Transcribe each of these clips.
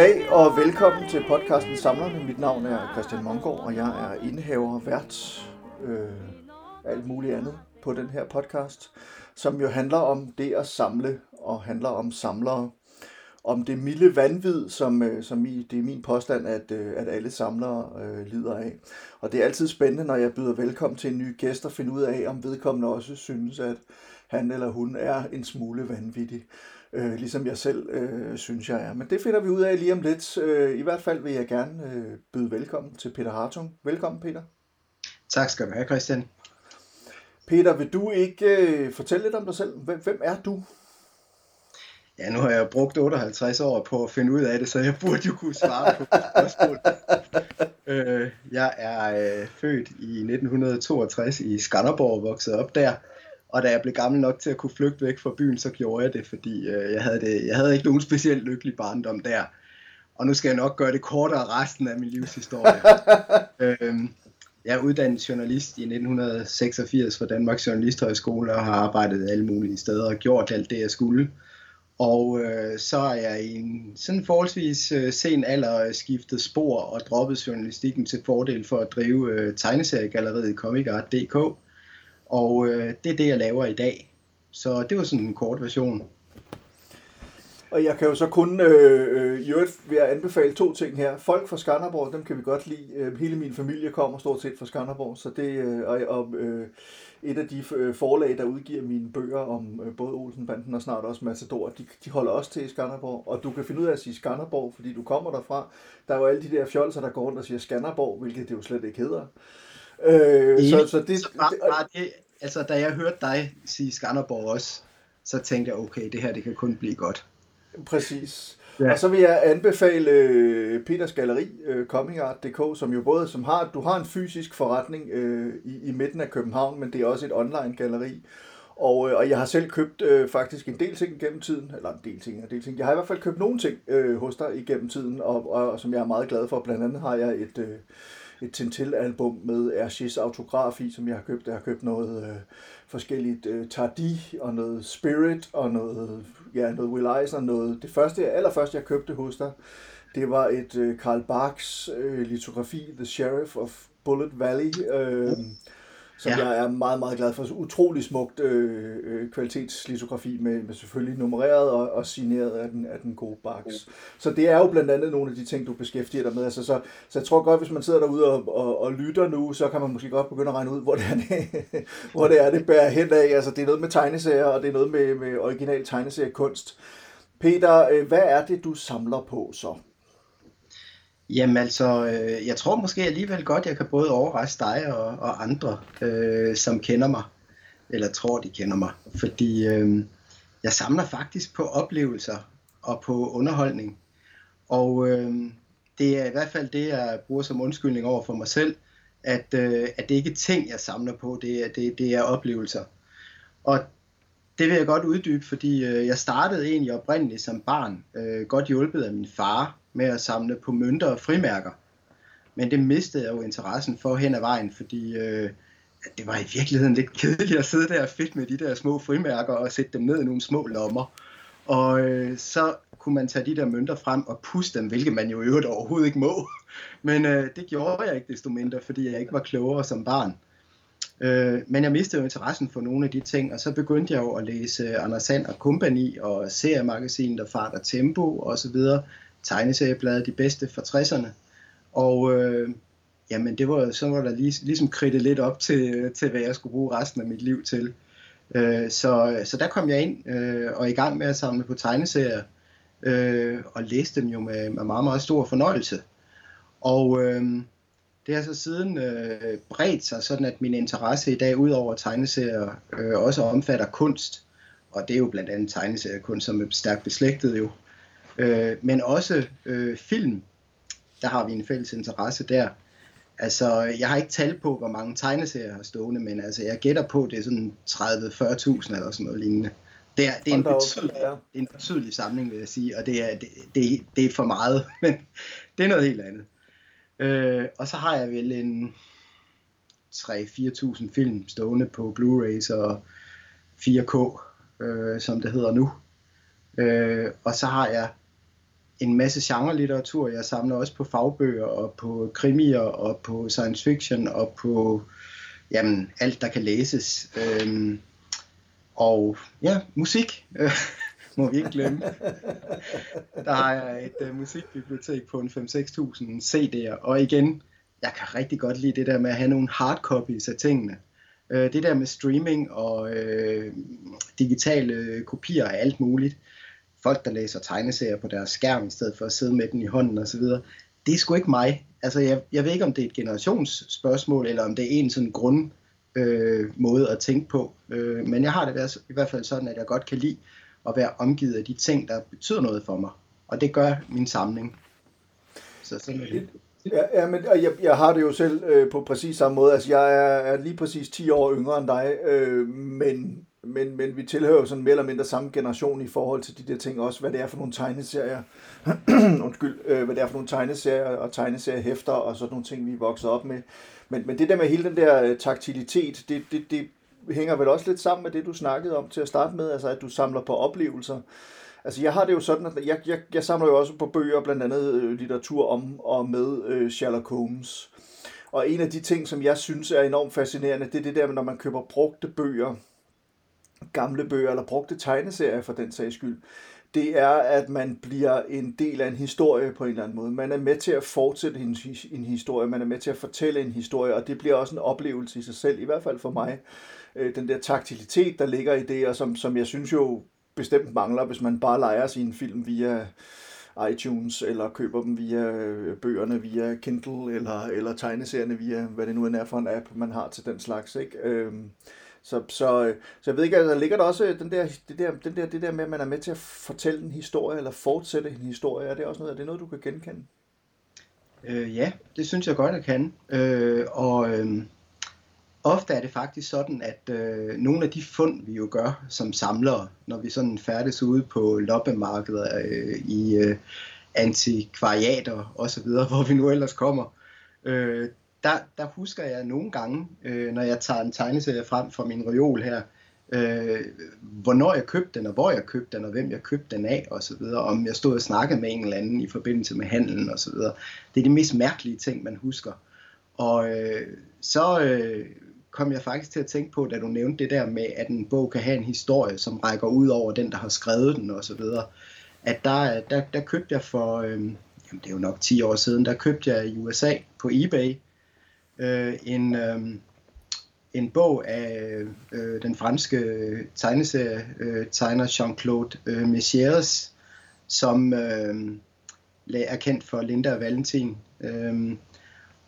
Goddag og velkommen til podcasten Samlerne. Mit navn er Christian Mongård, og jeg er indehaver, vært, øh, alt muligt andet på den her podcast, som jo handler om det at samle og handler om samlere. Om det milde vanvid, som, øh, som i, det er min påstand, at, øh, at alle samlere øh, lider af. Og det er altid spændende, når jeg byder velkommen til en ny gæst og finde ud af, om vedkommende også synes, at han eller hun er en smule vanvittig øh, ligesom jeg selv øh, synes, jeg er. Men det finder vi ud af lige om lidt. Øh, I hvert fald vil jeg gerne øh, byde velkommen til Peter Hartung. Velkommen, Peter. Tak skal du have, Christian. Peter, vil du ikke øh, fortælle lidt om dig selv? Hvem, hvem er du? Ja, nu har jeg brugt 58 år på at finde ud af det, så jeg burde jo kunne svare på spørgsmål. øh, jeg er øh, født i 1962 i Skanderborg og vokset op der. Og da jeg blev gammel nok til at kunne flygte væk fra byen, så gjorde jeg det, fordi øh, jeg, havde det, jeg havde ikke nogen specielt lykkelig barndom der. Og nu skal jeg nok gøre det kortere resten af min livshistorie. øhm, jeg er uddannet journalist i 1986 fra Danmarks Journalisthøjskole og har arbejdet alle mulige steder og gjort alt det, jeg skulle. Og øh, så er jeg i en sådan forholdsvis øh, sen alder skiftet spor og droppet journalistikken til fordel for at drive øh, tegneseriegalleriet ComicArt.dk. Og øh, det er det, jeg laver i dag. Så det var sådan en kort version. Og jeg kan jo så kun, øh, øh, i øvrigt vil jeg anbefale to ting her. Folk fra Skanderborg, dem kan vi godt lide. Øh, hele min familie kommer stort set fra Skanderborg, så det, øh, og, og øh, et af de øh, forlag, der udgiver mine bøger om øh, både Olsenbanden og snart også Matador, de, de holder også til i Skanderborg. Og du kan finde ud af at sige Skanderborg, fordi du kommer derfra. Der er jo alle de der fjolser, der går rundt og siger Skanderborg, hvilket det jo slet ikke hedder. Øh, så, så det, så bare, bare det, altså da jeg hørte dig sige Skanderborg også, så tænkte jeg, okay, det her det kan kun blive godt. Præcis. Ja. Og så vil jeg anbefale øh, Peters Galeri, øh, comingart.dk, som jo både som har, du har en fysisk forretning øh, i, i midten af København, men det er også et online galleri. Og, øh, og jeg har selv købt øh, faktisk en del ting gennem tiden, eller en del ting, en del ting. Jeg har i hvert fald købt nogle ting øh, hos dig igennem tiden, og, og, og som jeg er meget glad for. Blandt andet har jeg et, øh, et Tintil-album med Hergés autograf i, som jeg har købt. Jeg har købt noget øh, forskelligt øh, Tardi og noget Spirit og noget, ja, noget Will Eisner. noget. Det første, allerførste, jeg købte hos dig, det var et øh, Karl Barks øh, litografi, The Sheriff of Bullet Valley. Øh, som ja. jeg er meget, meget glad for. Så utrolig smukt øh, øh, kvalitetslitografi med, med selvfølgelig nummereret og, og signeret af den, af den gode Bax. Så det er jo blandt andet nogle af de ting, du beskæftiger dig med. Altså, så, så jeg tror godt, hvis man sidder derude og, og, og lytter nu, så kan man måske godt begynde at regne ud, hvor det er, det, hvor det, er, det bærer hen af. Altså, det er noget med tegneserier, og det er noget med, med original tegneseriekunst. Peter, øh, hvad er det, du samler på så? Jamen altså, øh, jeg tror måske alligevel godt, jeg kan både overraske dig og, og andre, øh, som kender mig, eller tror, de kender mig. Fordi øh, jeg samler faktisk på oplevelser og på underholdning. Og øh, det er i hvert fald det, jeg bruger som undskyldning over for mig selv, at, øh, at det ikke er ting, jeg samler på, det er, det, det er oplevelser. Og det vil jeg godt uddybe, fordi øh, jeg startede egentlig oprindeligt som barn, øh, godt hjulpet af min far, med at samle på mønter og frimærker. Men det mistede jeg jo interessen for hen ad vejen, fordi øh, det var i virkeligheden lidt kedeligt at sidde der og fedt med de der små frimærker og sætte dem ned i nogle små lommer. Og øh, så kunne man tage de der mønter frem og puste dem, hvilket man jo i øvrigt overhovedet ikke må. Men øh, det gjorde jeg ikke desto mindre, fordi jeg ikke var klogere som barn. Øh, men jeg mistede jo interessen for nogle af de ting, og så begyndte jeg jo at læse Anders Sand og Company og seriemagasinet og Fart og Tempo osv tegneserieblade, De Bedste fra 60'erne. Og øh, jamen det var, så var der lige, ligesom kridtet lidt op til, til, hvad jeg skulle bruge resten af mit liv til. Øh, så, så der kom jeg ind øh, og i gang med at samle på tegneserier, øh, og læste dem jo med, med meget, meget stor fornøjelse. Og øh, det har så siden øh, bredt sig, sådan at min interesse i dag, ud over tegneserier, øh, også omfatter kunst. Og det er jo blandt andet tegneseriekunst, som er stærkt beslægtet jo. Øh, men også øh, film, der har vi en fælles interesse der. Altså, jeg har ikke tal på, hvor mange tegneserier jeg har stående, men altså, jeg gætter på, det er sådan 30-40.000 eller sådan noget lignende. Det er, det, er en betydelig, det er en betydelig samling, vil jeg sige, og det er, det, det, det er for meget, men det er noget helt andet. Øh, og så har jeg vel en 3-4.000 film stående på Blu-rays og 4K, øh, som det hedder nu. Øh, og så har jeg en masse genre-litteratur. Jeg samler også på fagbøger og på krimier og på science fiction og på jamen, alt, der kan læses. Øhm, og ja, musik må vi ikke glemme. Der har jeg et uh, musikbibliotek på en 5-6.000 CD'er, og igen, jeg kan rigtig godt lide det der med at have nogle hardcopies af tingene. Uh, det der med streaming og uh, digitale kopier af alt muligt. Folk, der læser tegneserier på deres skærm, i stedet for at sidde med den i hånden osv., det er sgu ikke mig. Altså, jeg, jeg ved ikke, om det er et generationsspørgsmål, eller om det er en sådan grund øh, måde at tænke på. Øh, men jeg har det altså i hvert fald sådan, at jeg godt kan lide at være omgivet af de ting, der betyder noget for mig. Og det gør min samling. Så sådan er det. Ja, ja men jeg, jeg har det jo selv øh, på præcis samme måde. Altså, jeg er, er lige præcis 10 år yngre end dig, øh, men, men, men vi tilhører jo sådan mere eller mindre samme generation i forhold til de der ting også, hvad det er for nogle tegneserier, undskyld, øh, hvad det er for nogle tegneserier og tegneseriehæfter og sådan nogle ting, vi er vokset op med. Men, men det der med hele den der øh, taktilitet, det, det, det, hænger vel også lidt sammen med det, du snakkede om til at starte med, altså at du samler på oplevelser. Altså jeg har det jo sådan, at jeg, jeg, jeg samler jo også på bøger, blandt andet øh, litteratur om og med øh, Sherlock Holmes. Og en af de ting, som jeg synes er enormt fascinerende, det er det der når man køber brugte bøger, gamle bøger eller brugte tegneserier for den sags skyld, det er, at man bliver en del af en historie på en eller anden måde. Man er med til at fortsætte en, en historie, man er med til at fortælle en historie, og det bliver også en oplevelse i sig selv, i hvert fald for mig øh, den der taktilitet, der ligger i det, og som, som jeg synes jo bestemt mangler, hvis man bare leger sin film via iTunes, eller køber dem via øh, bøgerne via Kindle, eller, eller tegneserierne via, hvad det nu end er for en app, man har til den slags. Ikke? Øhm, så, så, så jeg ved ikke, altså, der ligger der også øh, den der, det, der, den der, det der med, at man er med til at fortælle en historie, eller fortsætte en historie, er det også noget, er det noget, du kan genkende? Øh, ja, det synes jeg godt, jeg kan. Øh, og øh, ofte er det faktisk sådan, at øh, nogle af de fund, vi jo gør som samlere, når vi sådan færdes ude på loppemarkeder øh, i øh, antikvariater osv., hvor vi nu ellers kommer, øh, der, der husker jeg nogle gange, øh, når jeg tager en tegneserie frem fra min reol her, øh, hvornår jeg købte den, og hvor jeg købte den, og hvem jeg købte den af, og så videre, om jeg stod og snakkede med en eller anden i forbindelse med handelen, og så videre. Det er de mest mærkelige ting, man husker. Og øh, så øh, kom jeg faktisk til at tænke på, da du nævnte det der med, at en bog kan have en historie, som rækker ud over den, der har skrevet den og så videre. At der, der, der købte jeg for, øh, jamen det er jo nok 10 år siden, der købte jeg i USA på eBay øh, en, øh, en bog af øh, den franske tegneserie øh, tegner Jean-Claude øh, Messières, som øh, er kendt for Linda og Valentin. Øh,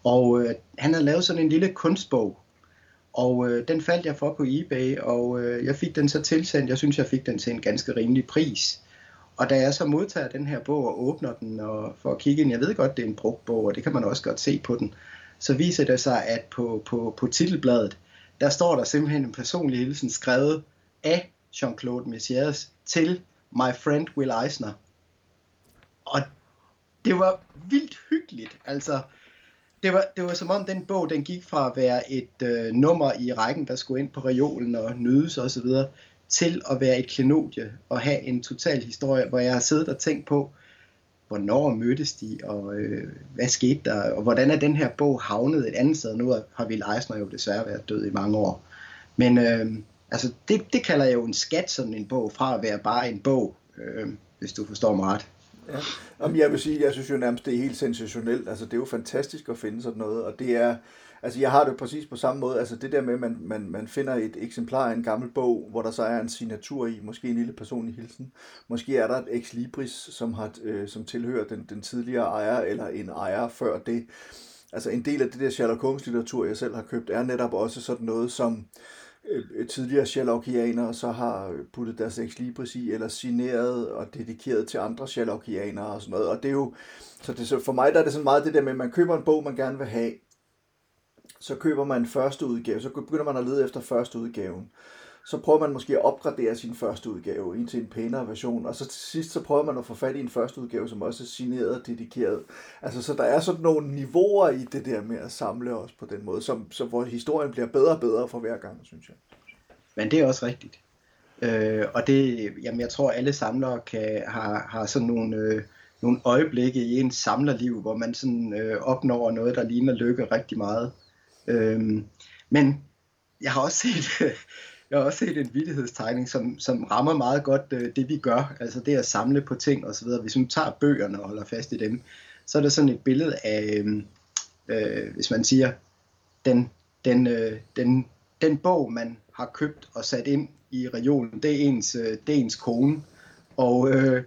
og øh, han havde lavet sådan en lille kunstbog, og øh, den faldt jeg for på eBay, og øh, jeg fik den så tilsendt. Jeg synes, jeg fik den til en ganske rimelig pris. Og da jeg så modtager den her bog og åbner den og får at kigge ind, jeg ved godt, det er en brugt bog, og det kan man også godt se på den, så viser det sig, at på, på, på titelbladet, der står der simpelthen en personlig hilsen skrevet af Jean-Claude Messias til My Friend Will Eisner. Og det var vildt hyggeligt. Altså, det var, det var som om den bog, den gik fra at være et øh, nummer i rækken, der skulle ind på reolen og nydes osv., til at være et klenodie og have en total historie, hvor jeg har siddet og tænkt på, hvornår mødtes de, og øh, hvad skete der, og hvordan er den her bog havnet et andet sted. Nu har vi Eisner jo desværre været død i mange år. Men øh, altså, det, det kalder jeg jo en skat, sådan en bog, fra at være bare en bog, øh, hvis du forstår mig ret. Ja. Jamen, jeg vil sige, jeg synes jo nærmest, det er helt sensationelt. Altså, det er jo fantastisk at finde sådan noget, og det er, altså, jeg har det præcis på samme måde. Altså, det der med, at man, man, man finder et eksemplar af en gammel bog, hvor der så er en signatur i, måske en lille personlig hilsen. Måske er der et ex libris, som, har, øh, som tilhører den, den tidligere ejer, eller en ejer før det. Altså, en del af det der Sherlock Holmes litteratur, jeg selv har købt, er netop også sådan noget, som øh, øh, tidligere Sherlockianere så har puttet deres ex libris i, eller signeret og dedikeret til andre Sherlockianere og sådan noget. Og det er jo, så det, så for mig der er det sådan meget det der med, at man køber en bog, man gerne vil have, så køber man første udgave, så begynder man at lede efter første udgaven så prøver man måske at opgradere sin første udgave ind til en pænere version, og så til sidst så prøver man at få fat i en første udgave, som også er signeret og dedikeret. Altså, så der er sådan nogle niveauer i det der med at samle os på den måde, som, så hvor historien bliver bedre og bedre for hver gang, synes jeg. Men det er også rigtigt. Øh, og det, jamen jeg tror alle samlere kan, har, har sådan nogle, øh, nogle øjeblikke i ens samlerliv, hvor man sådan øh, opnår noget, der ligner lykke rigtig meget. Øhm, men jeg har også set, jeg har også set en vidighedstegning, som, som rammer meget godt øh, det, vi gør. Altså det at samle på ting osv. Hvis man tager bøgerne og holder fast i dem, så er der sådan et billede af, øhm, øh, hvis man siger, den, den, øh, den, den bog, man har købt og sat ind i regionen, det er ens, øh, det er ens kone. Og, øh,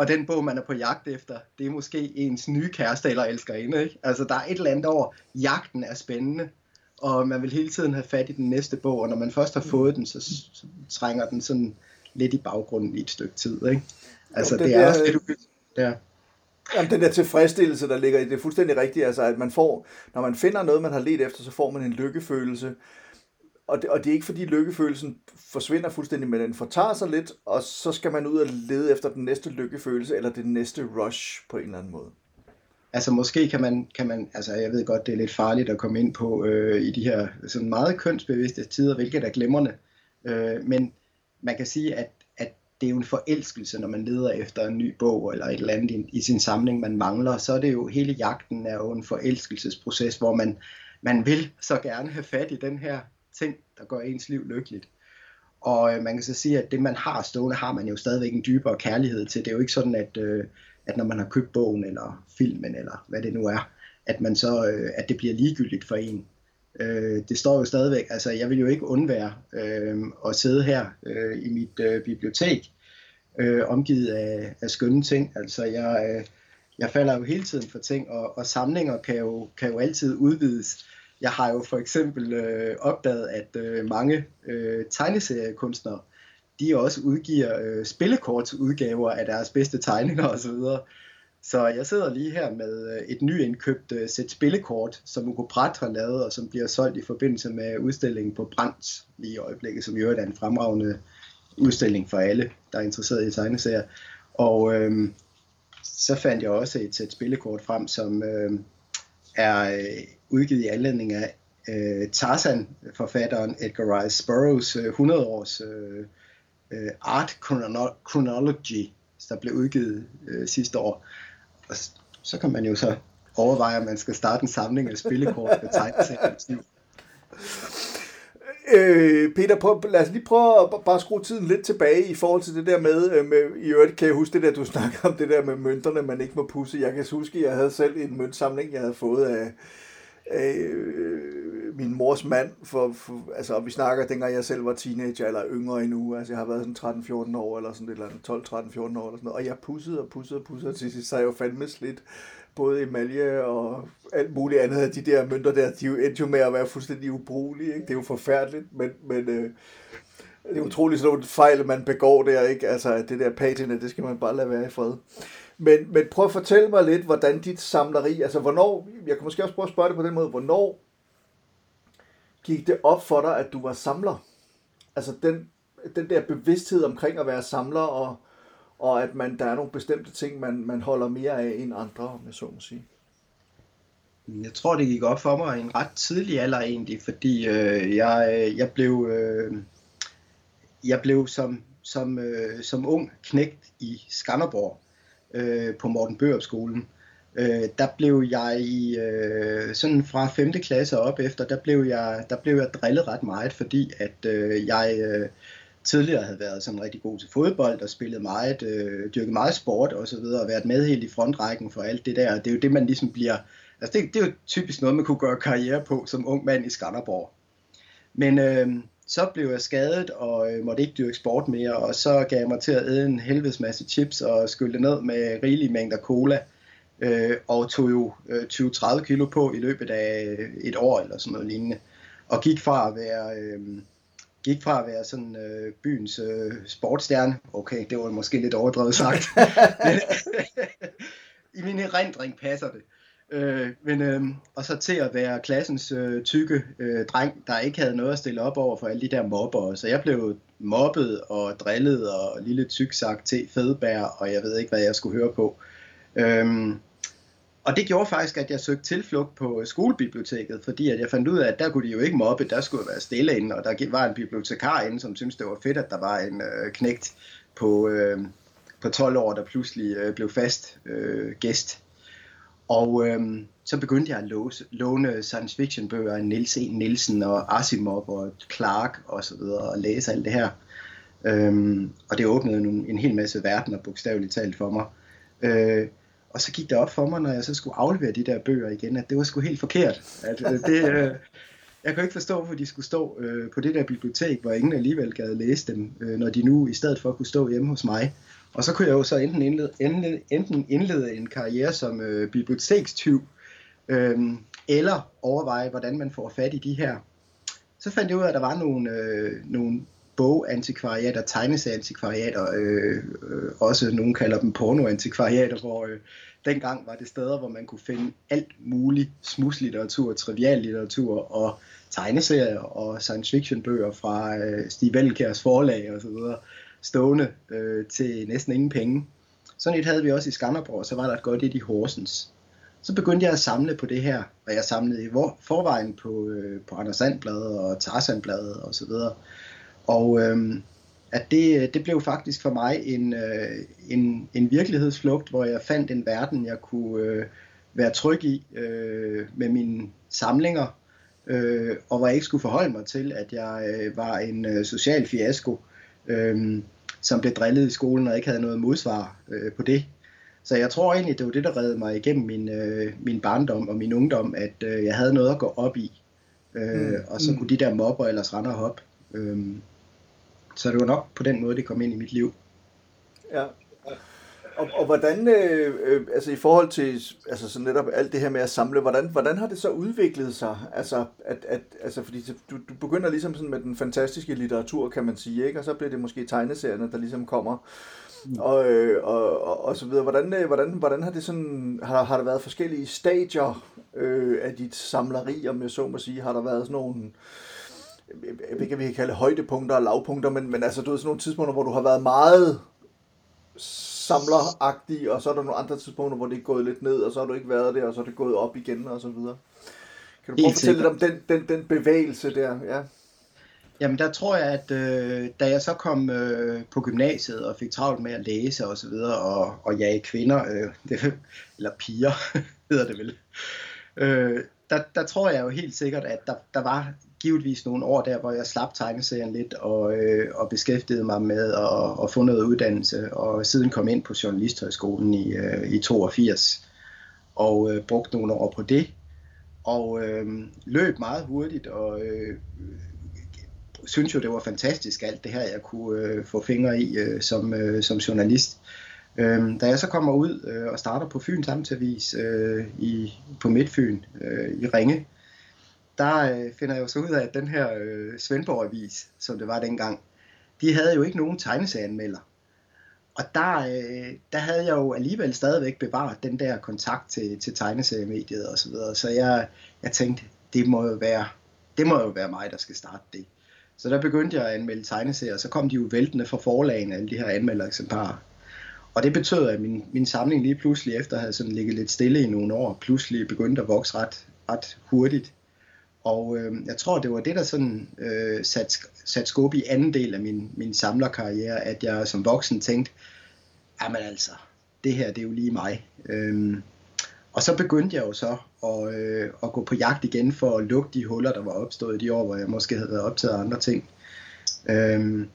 og den bog, man er på jagt efter, det er måske ens nye kæreste eller elskerinde. Ikke? Altså der er et eller andet over, jagten er spændende, og man vil hele tiden have fat i den næste bog, og når man først har fået den, så, så trænger den sådan lidt i baggrunden i et stykke tid. Ikke? Altså jo, det, det er også det, du... Ja. Jamen, den der tilfredsstillelse, der ligger i det, er fuldstændig rigtigt, altså at man får, når man finder noget, man har let efter, så får man en lykkefølelse, og det, og det er ikke fordi lykkefølelsen forsvinder fuldstændig, men den fortager sig lidt, og så skal man ud og lede efter den næste lykkefølelse, eller det næste rush på en eller anden måde. Altså måske kan man, kan man, altså jeg ved godt, det er lidt farligt at komme ind på øh, i de her sådan meget kønsbevidste tider, hvilket er glemrende. Øh, men man kan sige, at, at det er jo en forelskelse, når man leder efter en ny bog eller et eller andet i, i sin samling, man mangler. Så er det jo, hele jagten er jo en forelskelsesproces, hvor man, man vil så gerne have fat i den her ting, der gør ens liv lykkeligt. Og øh, man kan så sige, at det man har stående, har man jo stadigvæk en dybere kærlighed til. Det er jo ikke sådan, at, øh, at når man har købt bogen eller filmen eller hvad det nu er, at man så øh, at det bliver ligegyldigt for en. Øh, det står jo stadigvæk, altså jeg vil jo ikke undvære øh, at sidde her øh, i mit øh, bibliotek, øh, omgivet af, af skønne ting. Altså jeg, øh, jeg falder jo hele tiden for ting, og, og samlinger kan jo, kan jo altid udvides. Jeg har jo for eksempel øh, opdaget, at øh, mange øh, tegneseriekunstnere, de også udgiver øh, spillekortsudgaver af deres bedste tegninger osv. Så jeg sidder lige her med øh, et nyindkøbt øh, sæt spillekort, som Ugo Pratt har lavet, og som bliver solgt i forbindelse med udstillingen på Brandt lige i øjeblikket, som i øvrigt er en fremragende udstilling for alle, der er interesseret i tegneserier. Og øh, så fandt jeg også et sæt spillekort frem, som øh, er øh, udgivet i anledning af øh, Tarzan-forfatteren Edgar Rice Burroughs øh, 100 års øh, øh, Art Chronology, der blev udgivet øh, sidste år. Og så kan man jo så overveje, om man skal starte en samling af spillekort med tegneserier. Øh, Peter, prøv, lad os lige prøve at bare skrue tiden lidt tilbage i forhold til det der med, øh, med i øvrigt kan jeg huske det der, du snakker om det der med mønterne, man ikke må pusse. Jeg kan huske, at jeg havde selv en møntsamling, jeg havde fået af, øh, min mors mand, for, for, altså, og vi snakker, dengang jeg selv var teenager, eller yngre endnu, altså jeg har været sådan 13-14 år, eller sådan et eller andet, 12-13-14 år, eller sådan noget, og jeg pussede og pussede og pussede, og til sidst så jeg jo fandme slidt, både emalje og alt muligt andet af de der mønter der, de endte jo med at være fuldstændig ubrugelige, ikke? det er jo forfærdeligt, men, men øh, det er utroligt sådan nogle fejl, man begår der, ikke? Altså, det der patina, det skal man bare lade være i fred. Men, men prøv at fortælle mig lidt, hvordan dit samleri, altså hvornår, jeg kan måske også prøve at spørge det på den måde, hvornår gik det op for dig, at du var samler? Altså den, den der bevidsthed omkring at være samler, og, og at man, der er nogle bestemte ting, man, man holder mere af end andre, om jeg så må sige. Jeg tror, det gik op for mig i en ret tidlig alder egentlig, fordi øh, jeg, jeg blev, øh, jeg blev som, som, øh, som ung knægt i Skanderborg øh, på Morten Børup skolen. Øh, der blev jeg i, øh, sådan fra 5. klasse op efter, der blev jeg, der blev jeg drillet ret meget, fordi at øh, jeg øh, tidligere havde været sådan rigtig god til fodbold og spillet meget, øh, dyrket meget sport og så videre, og været med helt i frontrækken for alt det der. Det er jo det, man ligesom bliver, altså det, det er jo typisk noget, man kunne gøre karriere på som ung mand i Skanderborg. Men øh, så blev jeg skadet og øh, måtte ikke dyrke sport mere, og så gav jeg mig til at æde en helvedes masse chips og skylle ned med rigelige mængder cola, øh, og tog jo øh, 20-30 kilo på i løbet af et år eller sådan noget lignende, og gik fra at være... Øh, gik fra at være sådan øh, byens øh, sportstjerne, okay, det var måske lidt overdrevet sagt, i min erindring passer det, Øh, men, øh, og så til at være klassens øh, tykke øh, dreng, der ikke havde noget at stille op over for alle de der mobber. Så jeg blev mobbet og drillet og lille tyk sagt til fedbær, og jeg ved ikke, hvad jeg skulle høre på. Øh, og det gjorde faktisk, at jeg søgte tilflugt på skolebiblioteket, fordi at jeg fandt ud af, at der kunne de jo ikke mobbe, der skulle være stille inde, og der var en bibliotekar inde, som syntes, det var fedt, at der var en øh, knægt på, øh, på 12 år, der pludselig øh, blev fast øh, gæst. Og øh, så begyndte jeg at låse, låne science fiction bøger af Niels E. Nielsen og Asimov og Clark og så videre, og læse alt det her. Øh, og det åbnede en, en hel masse verdener, bogstaveligt talt for mig. Øh, og så gik det op for mig, når jeg så skulle aflevere de der bøger igen, at det var sgu helt forkert. At, øh, det, øh, jeg kunne ikke forstå, hvorfor de skulle stå øh, på det der bibliotek, hvor ingen alligevel gad læse dem, øh, når de nu i stedet for kunne stå hjemme hos mig. Og så kunne jeg jo så enten indlede, indlede, enten indlede en karriere som øh, bibliotekstyv, øh, eller overveje, hvordan man får fat i de her. Så fandt jeg ud af, at der var nogle, øh, nogle bogantikvariater, tegneserieantikvariater, øh, øh, også nogen kalder dem pornoantikvariater, hvor øh, dengang var det steder, hvor man kunne finde alt muligt smuslitteratur, triviallitteratur og tegneserier og science fiction bøger fra øh, Stig Velkærs forlag og så videre, stående øh, til næsten ingen penge. Sådan et havde vi også i Skanderborg, og så var der et godt et i Horsens. Så begyndte jeg at samle på det her, og jeg samlede i forvejen på, øh, på Anders Sandblad og Tarzanbladet og så videre. Og øh, at det, det blev faktisk for mig en, øh, en, en virkelighedsflugt, hvor jeg fandt en verden, jeg kunne øh, være tryg i øh, med mine samlinger, øh, og hvor jeg ikke skulle forholde mig til, at jeg øh, var en øh, social fiasko, øh, som blev drillet i skolen, og ikke havde noget modsvar øh, på det. Så jeg tror egentlig, det var det, der redde mig igennem min, øh, min barndom og min ungdom, at øh, jeg havde noget at gå op i. Øh, mm. Og så mm. kunne de der mobber ellers rende og hoppe. Øh, så det var nok på den måde, det kom ind i mit liv. Ja. Og, og hvordan, øh, øh, altså i forhold til altså så netop alt det her med at samle, hvordan, hvordan har det så udviklet sig? Altså, at, at, altså fordi du, du begynder ligesom sådan med den fantastiske litteratur, kan man sige, ikke? og så bliver det måske tegneserierne, der ligesom kommer, mm. og, øh, og, og, og så videre. Hvordan, øh, hvordan, hvordan har det sådan, har, har der været forskellige stadier øh, af dit samleri, om jeg så må sige? Har der været sådan nogle, øh, jeg vi kan kalde højdepunkter og lavpunkter, men, men altså, du ved, sådan nogle tidspunkter, hvor du har været meget samleragtig, og så er der nogle andre tidspunkter, hvor det er gået lidt ned, og så har du ikke været der, og så er det gået op igen, og så videre. Kan du prøve at fortælle lidt om den, den, den bevægelse der? Ja. Jamen der tror jeg, at øh, da jeg så kom øh, på gymnasiet og fik travlt med at læse og så videre, og, og jage kvinder, øh, det, eller piger hedder det vel, øh, der, der tror jeg jo helt sikkert, at der, der var givetvis nogle år der, hvor jeg slap tegneserien lidt og, øh, og beskæftigede mig med at, at få noget uddannelse, og siden kom ind på Journalisthøjskolen i, øh, i 82 og øh, brugte nogle år på det, og øh, løb meget hurtigt og øh, synes jo, det var fantastisk alt det her, jeg kunne øh, få fingre i øh, som, øh, som journalist. Øh, da jeg så kommer ud øh, og starter på Fyns Amtsavis øh, i, på Midtfyn øh, i Ringe, der øh, finder jeg jo så ud af, at den her øh, Svendborg Avis, som det var dengang, de havde jo ikke nogen tegneserieanmelder. Og der, øh, der havde jeg jo alligevel stadigvæk bevaret den der kontakt til, til tegneseriemediet og så videre. Så jeg, jeg tænkte, det må jo være, det må jo være mig, der skal starte det. Så der begyndte jeg at anmelde tegneserier, og så kom de jo væltende fra forlagene, alle de her anmeldereksemplarer. Og det betød, at min, min samling lige pludselig, efter at have sådan ligget lidt stille i nogle år, pludselig begyndte at vokse ret, ret hurtigt. Og øh, jeg tror, det var det, der sådan øh, satte sat skub i anden del af min, min samlerkarriere, at jeg som voksen tænkte, jamen altså, det her, det er jo lige mig. Øh, og så begyndte jeg jo så at, øh, at gå på jagt igen for at lukke de huller, der var opstået de år, hvor jeg måske havde været optaget af andre ting. Øh,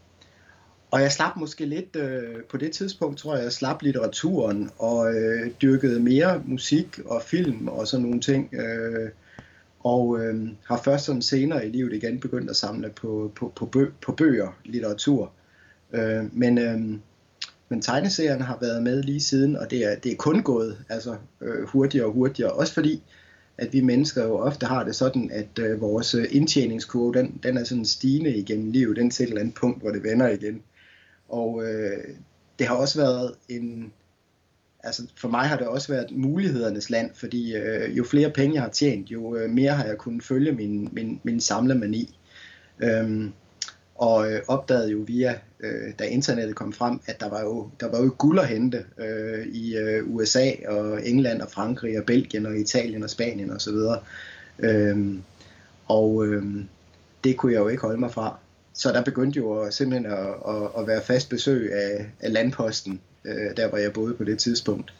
og jeg slap måske lidt, øh, på det tidspunkt tror jeg, jeg slap litteraturen og øh, dyrkede mere musik og film og sådan nogle ting. Øh, og øh, har først sådan senere i livet igen begyndt at samle på, på, på, bø, på bøger, litteratur. Øh, men, øh, men tegneserien har været med lige siden, og det er, det er kun gået altså, øh, hurtigere og hurtigere. Også fordi, at vi mennesker jo ofte har det sådan, at øh, vores øh, indtjeningskurve, den, den er sådan stigende igennem livet, den til et eller andet punkt, hvor det vender igen. Og øh, det har også været en, altså for mig har det også været mulighedernes land, fordi øh, jo flere penge jeg har tjent, jo øh, mere har jeg kunnet følge min, min, min samlemani. Øhm, og øh, opdagede jo via, øh, da internettet kom frem, at der var jo, der var jo guld at hente øh, i øh, USA og England og Frankrig og Belgien og Italien og Spanien osv. Og, øh, og øh, det kunne jeg jo ikke holde mig fra. Så der begyndte jo simpelthen at, at, at være fast besøg af, af landposten, øh, der hvor jeg boede på det tidspunkt.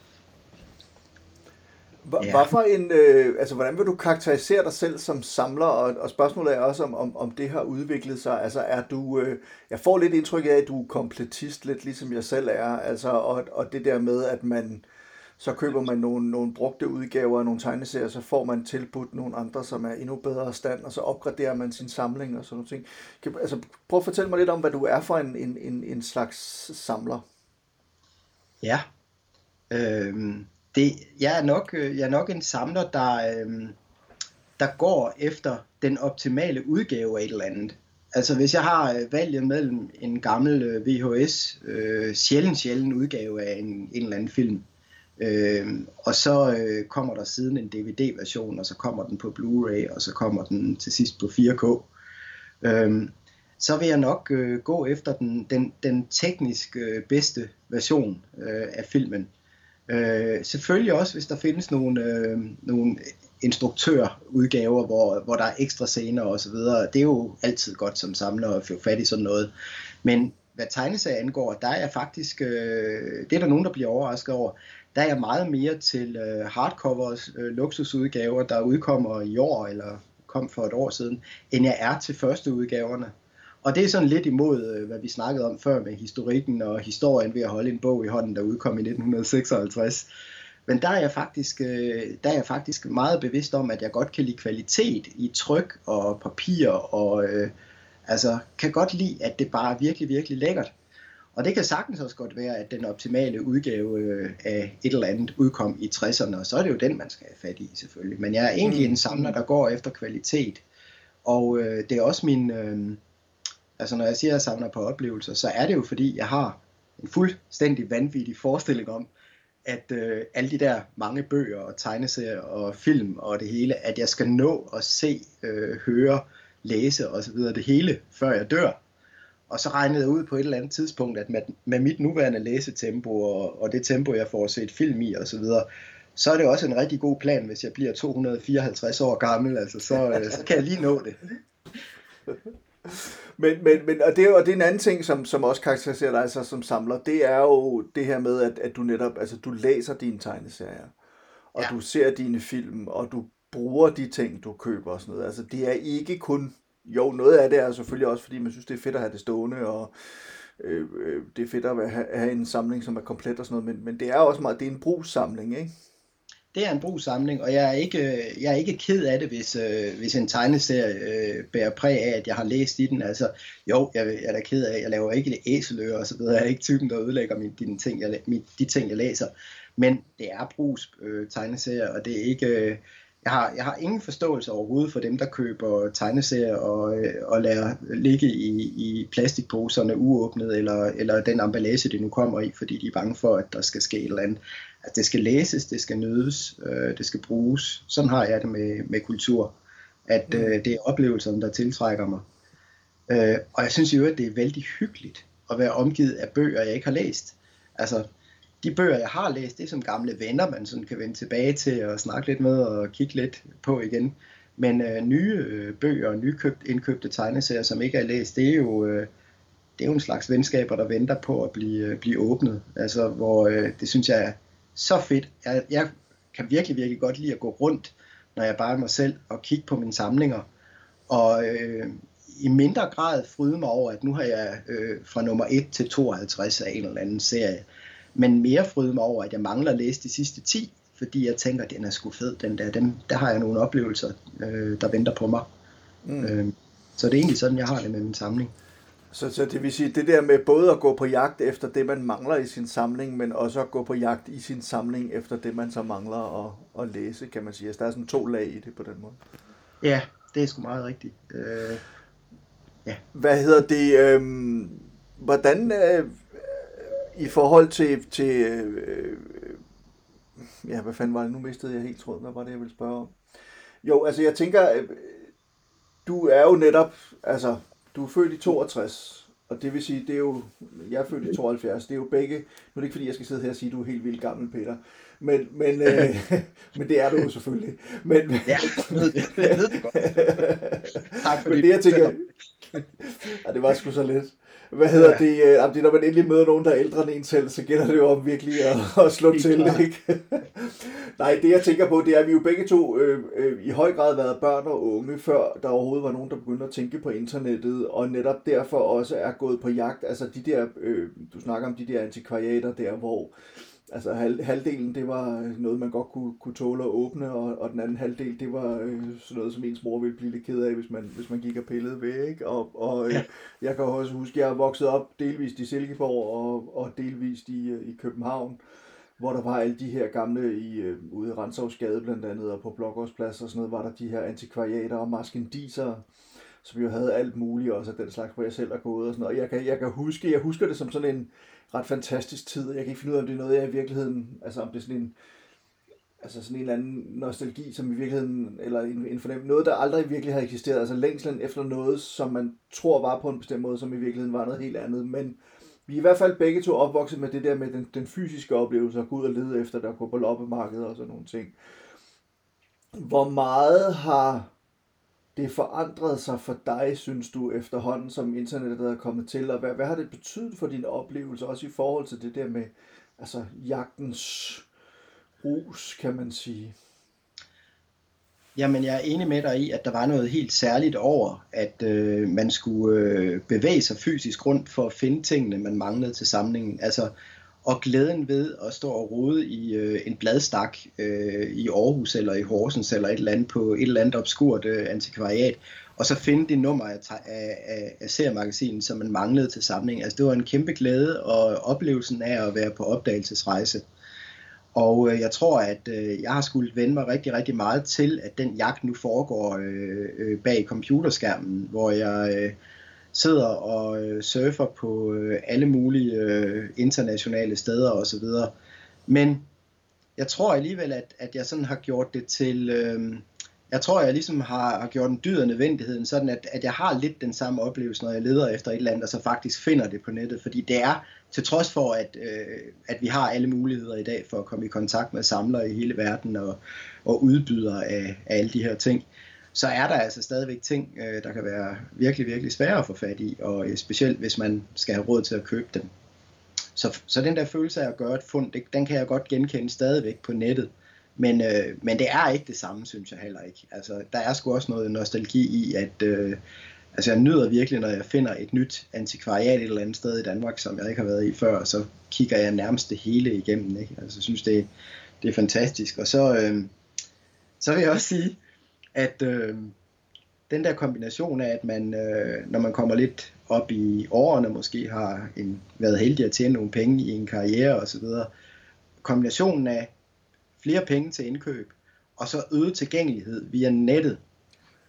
Ja. Hvorfor en, øh, altså, hvordan vil du karakterisere dig selv som samler? Og, og spørgsmålet er også, om, om, om det har udviklet sig. Altså, er du, øh, jeg får lidt indtryk af, at du er kompletist, lidt ligesom jeg selv er. Altså, og, og det der med, at man så køber man nogle, nogle brugte udgaver af nogle tegneserier, så får man tilbudt nogle andre, som er endnu bedre stand, og så opgraderer man sin samling og sådan noget. altså, prøv at fortælle mig lidt om, hvad du er for en, en, en, en slags samler. Ja. Øhm det, jeg, er nok, øh, jeg er nok en samler, der, øhm, der går efter den optimale udgave af et eller andet. Altså hvis jeg har øh, valget mellem en gammel øh, VHS, øh, sjældent sjældent udgave af en, en eller anden film, øh, og så øh, kommer der siden en DVD-version, og så kommer den på Blu-ray, og så kommer den til sidst på 4K, øh, så vil jeg nok øh, gå efter den, den, den teknisk øh, bedste version øh, af filmen. Øh, selvfølgelig også, hvis der findes nogle, øh, nogle instruktørudgaver, hvor, hvor der er ekstra scener og så videre. Det er jo altid godt som samler at få fat i sådan noget. Men hvad tegneserier angår, der er jeg faktisk, øh, det er der nogen, der bliver overrasket over, der er jeg meget mere til øh, hardcovers, øh, luksusudgaver, der udkommer i år, eller kom for et år siden, end jeg er til første udgaverne. Og det er sådan lidt imod, øh, hvad vi snakkede om før med historikken og historien ved at holde en bog i hånden, der udkom i 1956. Men der er jeg faktisk, øh, der er jeg faktisk meget bevidst om, at jeg godt kan lide kvalitet i tryk og papir, og øh, altså kan godt lide, at det bare er virkelig, virkelig lækkert. Og det kan sagtens også godt være, at den optimale udgave øh, af et eller andet udkom i 60'erne, og så er det jo den, man skal have fat i selvfølgelig. Men jeg er egentlig mm. en samler, der går efter kvalitet. Og øh, det er også min... Øh, altså når jeg siger, at jeg samler på oplevelser, så er det jo fordi, jeg har en fuldstændig vanvittig forestilling om, at øh, alle de der mange bøger og tegneserier og film og det hele, at jeg skal nå at se, øh, høre, læse og så videre det hele, før jeg dør. Og så regnede jeg ud på et eller andet tidspunkt, at med, med mit nuværende læsetempo og, og det tempo, jeg får set film i og så videre, så er det også en rigtig god plan, hvis jeg bliver 254 år gammel, altså så, øh, så kan jeg lige nå det. men, men, men, og, det, og det er en anden ting, som, som også karakteriserer dig altså, som samler, det er jo det her med, at, at du netop, altså du læser dine tegneserier, og ja. du ser dine film, og du bruger de ting, du køber og sådan noget. Altså det er ikke kun, jo noget af det er selvfølgelig også, fordi man synes, det er fedt at have det stående, og øh, øh det er fedt at have, have en samling, som er komplet og sådan noget, men, men det er også meget, det er en brugssamling, ikke? Det er en brugssamling, og jeg er ikke, jeg er ikke ked af det, hvis, øh, hvis en tegneserie øh, bærer præg af, at jeg har læst i den. Altså, jo, jeg, jeg er da ked af, jeg laver ikke det æseløre og så videre. Jeg er ikke typen, der ødelægger min, de, ting, jeg, min, de ting, jeg læser. Men det er brugs øh, tegneserier, og det er ikke... Øh, jeg har, jeg har ingen forståelse overhovedet for dem, der køber tegneserier og, øh, og lader ligge i, i plastikposerne uåbnet, eller, eller den emballage, det nu kommer i, fordi de er bange for, at der skal ske et eller andet. Altså, det skal læses, det skal nydes, øh, det skal bruges. Sådan har jeg det med, med kultur. At øh, mm. det er oplevelserne, der tiltrækker mig. Øh, og jeg synes jo, at det er vældig hyggeligt at være omgivet af bøger, jeg ikke har læst. Altså, de bøger, jeg har læst, det er som gamle venner, man sådan kan vende tilbage til og snakke lidt med og kigge lidt på igen. Men øh, nye øh, bøger og nykøbt, indkøbte tegneserier, som ikke er læst, det er jo, øh, det er jo en slags venskaber, der venter på at blive, øh, blive åbnet. Altså, hvor øh, det synes jeg så fedt. Jeg, jeg kan virkelig, virkelig godt lide at gå rundt, når jeg bare er mig selv, og kigge på mine samlinger. Og øh, i mindre grad fryde mig over, at nu har jeg øh, fra nummer 1 til 52 af en eller anden serie men mere fryde mig over, at jeg mangler at læse de sidste 10, fordi jeg tænker, at den er sgu fed, den der. Dem, der har jeg nogle oplevelser, øh, der venter på mig. Mm. Øh, så det er egentlig sådan, jeg har det med min samling. Så, så det vil sige, det der med både at gå på jagt efter det, man mangler i sin samling, men også at gå på jagt i sin samling efter det, man så mangler at, at læse, kan man sige. Altså, der er sådan to lag i det på den måde. Ja, det er sgu meget rigtigt. Øh, ja. Hvad hedder det? Øh, hvordan... Øh, i forhold til, til øh, ja, hvad fanden var det? Nu mistede jeg helt tråden. Hvad var det, jeg ville spørge om? Jo, altså jeg tænker, øh, du er jo netop, altså, du er født i 62, og det vil sige, det er jo, jeg er født i 72, det er jo begge, nu er det ikke fordi, jeg skal sidde her og sige, at du er helt vildt gammel, Peter, men, men, øh, men det er du jo selvfølgelig. Men, ja, jeg ved det, jeg ved det godt. Tak for det, jeg tænker, ja, det var sgu så lidt. Hvad hedder ja. det? Øh, det? Når man endelig møder nogen, der er ældre end en selv, så gælder det jo om virkelig at, at slå til. Ikke? Nej, det jeg tænker på, det er, at vi jo begge to øh, øh, i høj grad været børn og unge, før der overhovedet var nogen, der begyndte at tænke på internettet, og netop derfor også er gået på jagt. Altså de der, øh, du snakker om de der antikvariater der, hvor altså halv, halvdelen, det var noget, man godt kunne, kunne tåle at åbne, og, og den anden halvdel, det var øh, sådan noget, som ens mor ville blive lidt ked af, hvis man, hvis man gik og pillede ved, ikke? Og, og øh, ja. jeg kan også huske, jeg er vokset op delvist i Silkeborg og, og delvist i, øh, i København, hvor der var alle de her gamle, i, øh, ude i Renshavsgade blandt andet, og på Blågårdsplads og sådan noget, var der de her antikvariater og maskendiser, som jo havde alt muligt, også af den slags, hvor jeg selv er gået og sådan noget. Og jeg kan, jeg kan huske, jeg husker det som sådan en, ret fantastisk tid. Jeg kan ikke finde ud af, om det er noget, jeg i virkeligheden, altså om det er sådan en, altså sådan en eller anden nostalgi, som i virkeligheden, eller en, en fornemmelse, noget, der aldrig virkelig har eksisteret, altså længslen efter noget, som man tror var på en bestemt måde, som i virkeligheden var noget helt andet, men vi er i hvert fald begge to opvokset med det der med den, den fysiske oplevelse, at gå ud og lede efter, der går på loppemarkedet og sådan nogle ting. Hvor meget har det forandrede sig for dig, synes du, efterhånden, som internettet er kommet til, og hvad, hvad har det betydet for din oplevelse, også i forhold til det der med altså, jagtens rus, kan man sige? Jamen, jeg er enig med dig i, at der var noget helt særligt over, at øh, man skulle øh, bevæge sig fysisk rundt for at finde tingene, man manglede til samlingen. Altså, og glæden ved at stå og rode i øh, en bladstak øh, i Aarhus eller i Horsens eller et eller andet på et eller andet obskurt øh, antikvariat, og så finde det nummer af, af, af, af seriemagasinet, som man manglede til samling. Altså det var en kæmpe glæde og oplevelsen af at være på opdagelsesrejse. Og øh, jeg tror, at øh, jeg har skulle vende mig rigtig, rigtig meget til, at den jagt nu foregår øh, øh, bag computerskærmen, hvor jeg... Øh, sidder og øh, surfer på øh, alle mulige øh, internationale steder osv. Men jeg tror alligevel, at, at jeg sådan har gjort det til... Øh, jeg tror, jeg ligesom har, har gjort en dyd af nødvendigheden, sådan at, at jeg har lidt den samme oplevelse, når jeg leder efter et eller andet, og så faktisk finder det på nettet. Fordi det er, til trods for, at, øh, at vi har alle muligheder i dag for at komme i kontakt med samlere i hele verden og, og udbydere af, af alle de her ting, så er der altså stadigvæk ting, øh, der kan være virkelig, virkelig svære at få fat i, og øh, specielt hvis man skal have råd til at købe dem. Så, så den der følelse af at gøre et fund, det, den kan jeg godt genkende stadigvæk på nettet. Men, øh, men det er ikke det samme, synes jeg heller ikke. Altså, der er sgu også noget nostalgi i, at øh, altså, jeg nyder virkelig, når jeg finder et nyt antikvariat et eller andet sted i Danmark, som jeg ikke har været i før, så kigger jeg nærmest det hele igennem. Ikke? Altså, jeg synes, det, det er fantastisk. Og så, øh, så vil jeg også sige, at øh, den der kombination af, at man, øh, når man kommer lidt op i årene, måske har en, været heldig at tjene nogle penge i en karriere osv., kombinationen af flere penge til indkøb, og så øget tilgængelighed via nettet,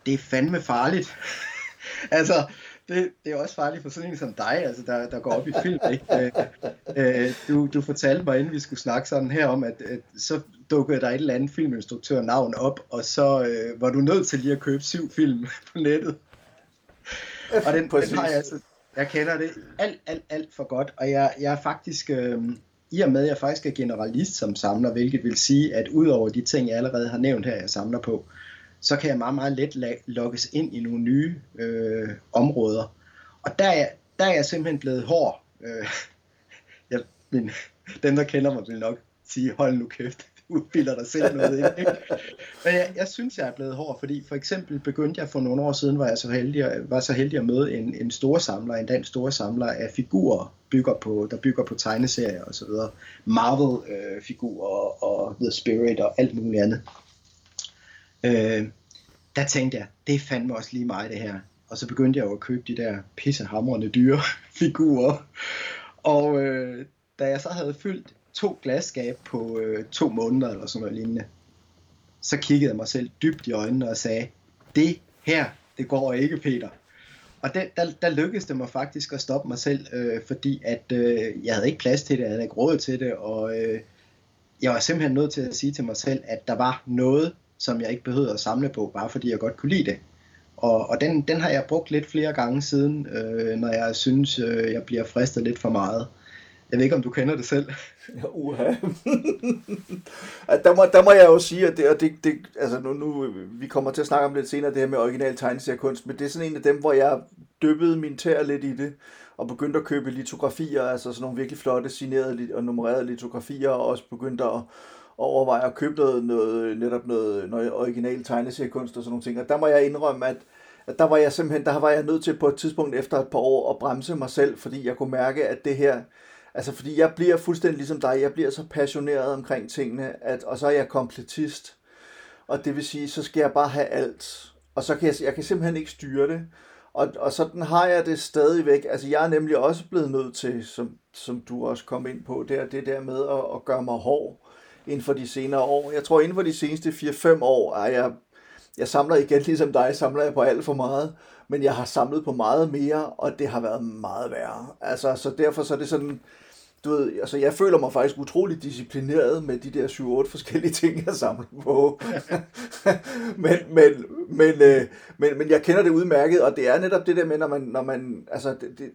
det er fandme farligt. altså, det, det er også farligt for sådan en som dig, altså der, der går op i film. Ikke? Øh, øh, du, du fortalte mig, inden vi skulle snakke sådan her om, at, at så dukkede der et eller andet filminstruktør navn op, og så øh, var du nødt til lige at købe syv film på nettet. Og den, den har jeg altså, jeg kender det alt, alt, alt for godt, og jeg, jeg er faktisk, øh, i og med at jeg faktisk er generalist som samler, hvilket vil sige, at udover de ting, jeg allerede har nævnt her, jeg samler på, så kan jeg meget, meget let logges ind i nogle nye øh, områder. Og der er, der er jeg simpelthen blevet hård. Øh, jeg, min, dem, der kender mig, vil nok sige, hold nu kæft, du bilder dig selv noget ind. Ikke? Men jeg, jeg synes, jeg er blevet hård, fordi for eksempel begyndte jeg for nogle år siden, var jeg så heldig, var så heldig at møde en, en stor samler, en dansk stor samler af figurer, bygger på, der bygger på tegneserier og så videre. Marvel-figurer øh, og The Spirit og alt muligt andet. Øh, der tænkte jeg, det fandt fandme også lige mig det her. Og så begyndte jeg jo at købe de der pissehamrende dyre figurer. Og øh, da jeg så havde fyldt to glasskab på øh, to måneder eller sådan noget lignende, så kiggede jeg mig selv dybt i øjnene og sagde, det her, det går ikke, Peter. Og det, der, der lykkedes det mig faktisk at stoppe mig selv, øh, fordi at øh, jeg havde ikke plads til det, jeg havde ikke råd til det, og øh, jeg var simpelthen nødt til at sige til mig selv, at der var noget, som jeg ikke behøvede at samle på, bare fordi jeg godt kunne lide det. Og, og den, den har jeg brugt lidt flere gange siden, øh, når jeg synes, øh, jeg bliver fristet lidt for meget. Jeg ved ikke, om du kender det selv. Ja, uha. der, må, der må jeg jo sige, at det, og det, det, altså nu, nu, vi kommer til at snakke om det lidt senere, det her med original tegneseriekunst, men det er sådan en af dem, hvor jeg dyppede min tær lidt i det, og begyndte at købe litografier, altså sådan nogle virkelig flotte signerede og nummererede litografier, og også begyndte at, overveje at købe noget, noget, netop noget, noget original tegneseriekunst og sådan nogle ting. Og der må jeg indrømme, at, at der var jeg simpelthen, der var jeg nødt til på et tidspunkt efter et par år at bremse mig selv, fordi jeg kunne mærke, at det her, altså fordi jeg bliver fuldstændig ligesom dig, jeg bliver så passioneret omkring tingene, at, og så er jeg kompletist. Og det vil sige, så skal jeg bare have alt. Og så kan jeg, jeg kan simpelthen ikke styre det. Og, og sådan har jeg det stadigvæk. Altså jeg er nemlig også blevet nødt til, som, som du også kom ind på, det, er det der med at, at gøre mig hård inden for de senere år. Jeg tror, inden for de seneste 4-5 år er jeg, jeg samler igen ligesom dig, samler jeg på alt for meget, men jeg har samlet på meget mere, og det har været meget værre. Altså, så derfor så er det sådan, du ved, altså jeg føler mig faktisk utrolig disciplineret med de der 7-8 forskellige ting, jeg samler på. men, men, men, øh, men, men jeg kender det udmærket, og det er netop det der med, når man, når man altså, det, det,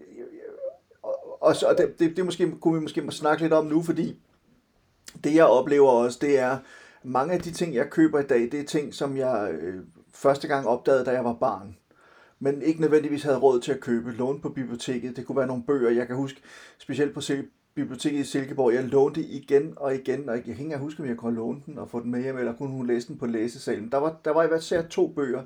og, og det, det, det måske, kunne vi måske snakke lidt om nu, fordi det jeg oplever også, det er, mange af de ting, jeg køber i dag, det er ting, som jeg øh, første gang opdagede, da jeg var barn. Men ikke nødvendigvis havde råd til at købe. Låne på biblioteket. Det kunne være nogle bøger. Jeg kan huske, specielt på biblioteket i Silkeborg, jeg lånte igen og igen, og jeg kan ikke huske, om jeg kunne låne den og få den med hjem, eller kunne hun læse den på læsesalen. Der var, der var i hvert fald to bøger.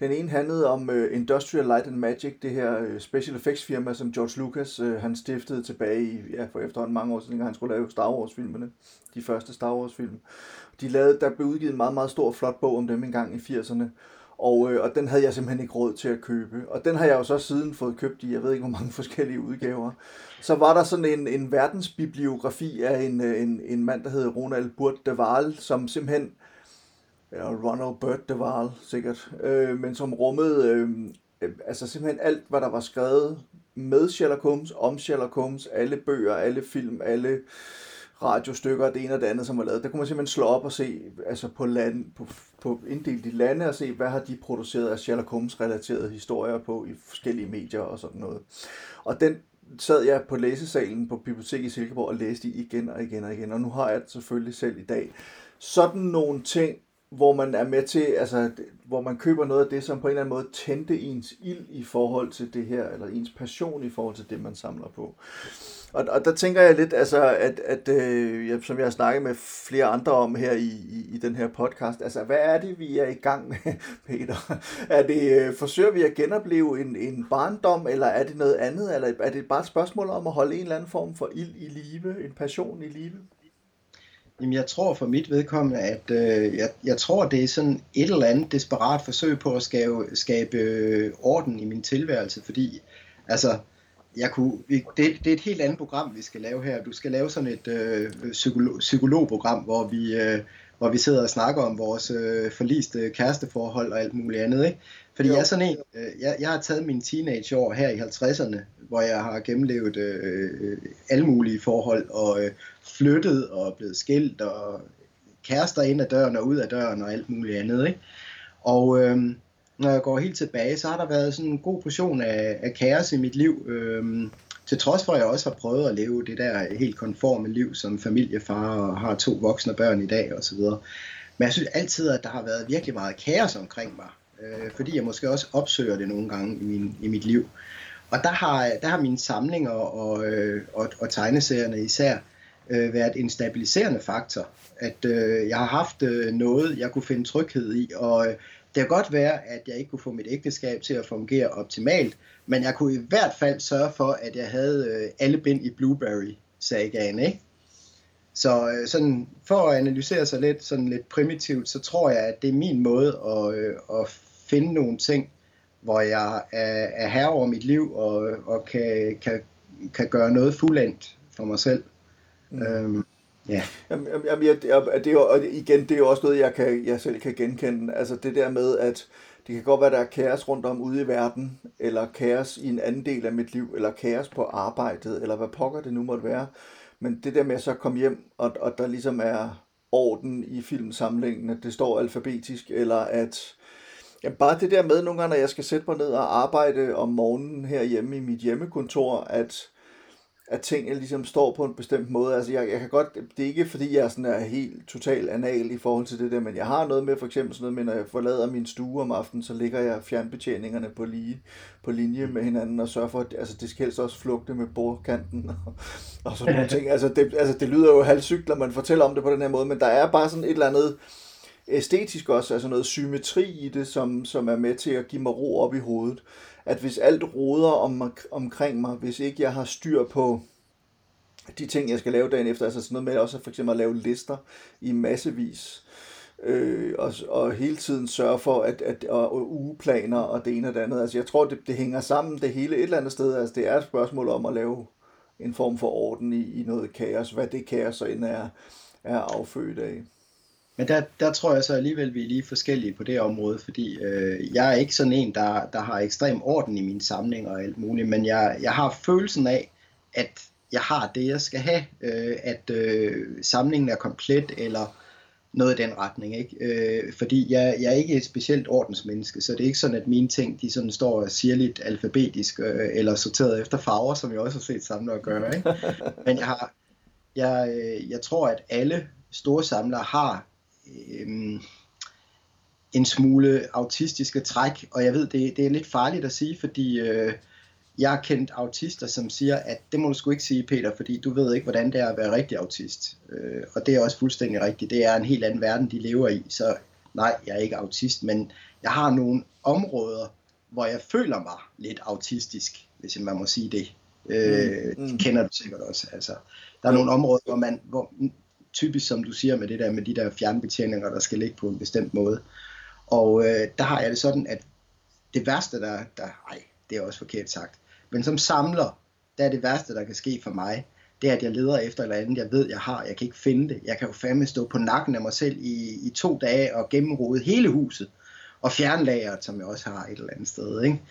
Den ene handlede om uh, Industrial Light and Magic, det her uh, special effects firma, som George Lucas uh, han stiftede tilbage i, ja, for efterhånden mange år siden, han skulle lave Star Wars-filmene, de første Star Wars-film. De lavede, der blev udgivet en meget, meget stor, flot bog om dem engang i 80'erne, og, øh, og den havde jeg simpelthen ikke råd til at købe. Og den har jeg jo så siden fået købt i, jeg ved ikke hvor mange forskellige udgaver. Så var der sådan en, en verdensbibliografi af en, øh, en, en mand, der hed Ronald Burt de Waal, som simpelthen, eller Ronald Burt de Waal sikkert, øh, men som rummede øh, øh, altså simpelthen alt, hvad der var skrevet med Sherlock Holmes, om Sherlock Holmes, alle bøger, alle film, alle radiostykker og det ene og det andet, som var lavet. Der kunne man simpelthen slå op og se altså på, land, på, på inddelt i lande og se, hvad har de produceret af Sherlock Holmes-relaterede historier på i forskellige medier og sådan noget. Og den sad jeg på læsesalen på biblioteket i Silkeborg og læste igen og igen og igen, og nu har jeg det selvfølgelig selv i dag. Sådan nogle ting, hvor man er med til, altså, hvor man køber noget af det, som på en eller anden måde tændte ens ild i forhold til det her, eller ens passion i forhold til det, man samler på. Og, og der tænker jeg lidt, altså, at, at øh, som jeg har snakket med flere andre om her i, i, i den her podcast, altså hvad er det, vi er i gang med, Peter? Er det, øh, forsøger vi at genopleve en, en barndom, eller er det noget andet, eller er det bare et spørgsmål om at holde en eller anden form for ild i live, en passion i live? Jamen, jeg tror for mit vedkommende, at øh, jeg, jeg tror, det er sådan et eller andet desperat forsøg på at skabe, skabe øh, orden i min tilværelse, fordi altså, jeg kunne, det, det er et helt andet program, vi skal lave her. Du skal lave sådan et øh, psykolog, psykologprogram, hvor vi, øh, hvor vi sidder og snakker om vores øh, forliste kæresteforhold og alt muligt andet. Ikke? Fordi jo. jeg er sådan en, øh, jeg, jeg har taget mine teenageår her i 50'erne, hvor jeg har gennemlevet øh, alle mulige forhold og øh, flyttet og blevet skilt og kærester ind ad døren og ud af døren og alt muligt andet. Ikke? Og øh, når jeg går helt tilbage, så har der været sådan en god portion af, af kaos i mit liv. Øhm, til trods for, at jeg også har prøvet at leve det der helt konforme liv som familiefar og har to voksne børn i dag osv. Men jeg synes altid, at der har været virkelig meget kaos omkring mig. Øh, fordi jeg måske også opsøger det nogle gange i, min, i mit liv. Og der har, der har mine samlinger og, øh, og, og tegneserierne især øh, været en stabiliserende faktor. At øh, jeg har haft øh, noget, jeg kunne finde tryghed i, og øh, det kan godt være, at jeg ikke kunne få mit ægteskab til at fungere optimalt, men jeg kunne i hvert fald sørge for, at jeg havde øh, alle bind i Blueberry-sagaen, ikke? Så øh, sådan, for at analysere sig lidt, sådan lidt primitivt, så tror jeg, at det er min måde at, øh, at finde nogle ting, hvor jeg er, er herre over mit liv og, og kan, kan, kan gøre noget fuldendt for mig selv. Mm. Øhm, Ja. Jamen, jamen, jeg, det er jo, og igen, det er jo også noget, jeg, kan, jeg selv kan genkende. Altså det der med, at det kan godt være, der er kaos rundt om ude i verden, eller kaos i en anden del af mit liv, eller kaos på arbejdet, eller hvad pokker det nu måtte være. Men det der med at så komme hjem, og, og der ligesom er orden i filmsamlingen, at det står alfabetisk, eller at Ja, bare det der med nogle gange, når jeg skal sætte mig ned og arbejde om morgenen herhjemme i mit hjemmekontor, at, at tingene ligesom står på en bestemt måde. Altså jeg, jeg kan godt, det er ikke fordi jeg sådan er helt total anal i forhold til det der, men jeg har noget med for eksempel sådan noget med, når jeg forlader min stue om aftenen, så ligger jeg fjernbetjeningerne på, lige, på linje med hinanden og sørger for, at altså, det skal helst også flugte med bordkanten og, og sådan nogle ting. Altså det, altså det lyder jo halvsygt, når man fortæller om det på den her måde, men der er bare sådan et eller andet, æstetisk også, altså noget symmetri i det, som, som er med til at give mig ro op i hovedet. At hvis alt roder om, omkring mig, hvis ikke jeg har styr på de ting, jeg skal lave dagen efter, altså sådan noget med også for eksempel at lave lister i massevis, øh, og, og hele tiden sørge for, at, at og, og ugeplaner og det ene og det andet. Altså jeg tror, det, det hænger sammen det hele et eller andet sted. Altså det er et spørgsmål om at lave en form for orden i, i noget kaos, hvad det kaos så end er, er affødt af. Men der, der tror jeg så alligevel, vi er lige forskellige på det område, fordi øh, jeg er ikke sådan en, der, der har ekstrem orden i min samling og alt muligt, men jeg, jeg har følelsen af, at jeg har det, jeg skal have, øh, at øh, samlingen er komplet, eller noget i den retning, ikke? Øh, fordi jeg, jeg er ikke et specielt ordensmenneske, så det er ikke sådan, at mine ting, de sådan står sirligt alfabetisk, øh, eller sorteret efter farver, som jeg også har set samlere gøre, ikke? Men jeg har, jeg, øh, jeg tror, at alle store samlere har øh, en smule autistiske træk, og jeg ved, det, det er lidt farligt at sige, fordi øh, jeg har kendt autister, som siger, at det må du sgu ikke sige, Peter, fordi du ved ikke, hvordan det er at være rigtig autist. Øh, og det er også fuldstændig rigtigt. Det er en helt anden verden, de lever i, så nej, jeg er ikke autist, men jeg har nogle områder, hvor jeg føler mig lidt autistisk, hvis man må sige det. Øh, mm. Det kender du sikkert også. Altså, der er nogle områder, hvor man, hvor typisk som du siger med det der med de der fjernbetjeninger, der skal ligge på en bestemt måde. Og øh, der har jeg det sådan, at det værste, der, der, ej, det er også forkert sagt, men som samler, der er det værste, der kan ske for mig, det er, at jeg leder efter eller andet, jeg ved, jeg har, jeg kan ikke finde det. Jeg kan jo fandme stå på nakken af mig selv i, i to dage og gennemrode hele huset, og fjerne lageret, som jeg også har et eller andet sted, ikke?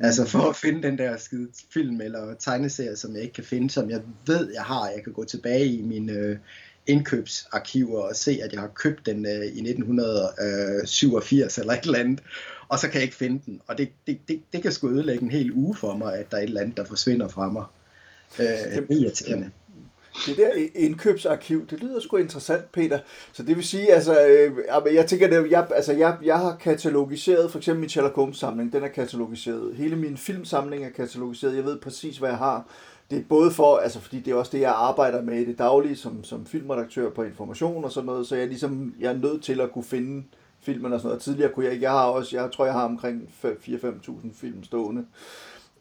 Altså for at finde den der skide film eller tegneserie, som jeg ikke kan finde, som jeg ved, jeg har. Jeg kan gå tilbage i min, øh, indkøbsarkiver og se, at jeg har købt den øh, i 1987 eller et eller andet, og så kan jeg ikke finde den. Og det, det, det, det kan sgu ødelægge en hel uge for mig, at der er et eller andet, der forsvinder fra mig. Øh, det er irriterende. Det der indkøbsarkiv, det lyder sgu interessant, Peter. Så det vil sige, altså, øh, jeg tænker, det, jeg, altså, jeg, jeg har katalogiseret, for eksempel min Sherlock Holmes samling, den er katalogiseret. Hele min filmsamling er katalogiseret. Jeg ved præcis, hvad jeg har det er både for, altså fordi det er også det, jeg arbejder med i det daglige som, som filmredaktør på information og sådan noget, så jeg, ligesom, jeg er nødt til at kunne finde filmen og sådan noget. Tidligere kunne jeg ikke, jeg har også, jeg tror jeg har omkring 4-5.000 film stående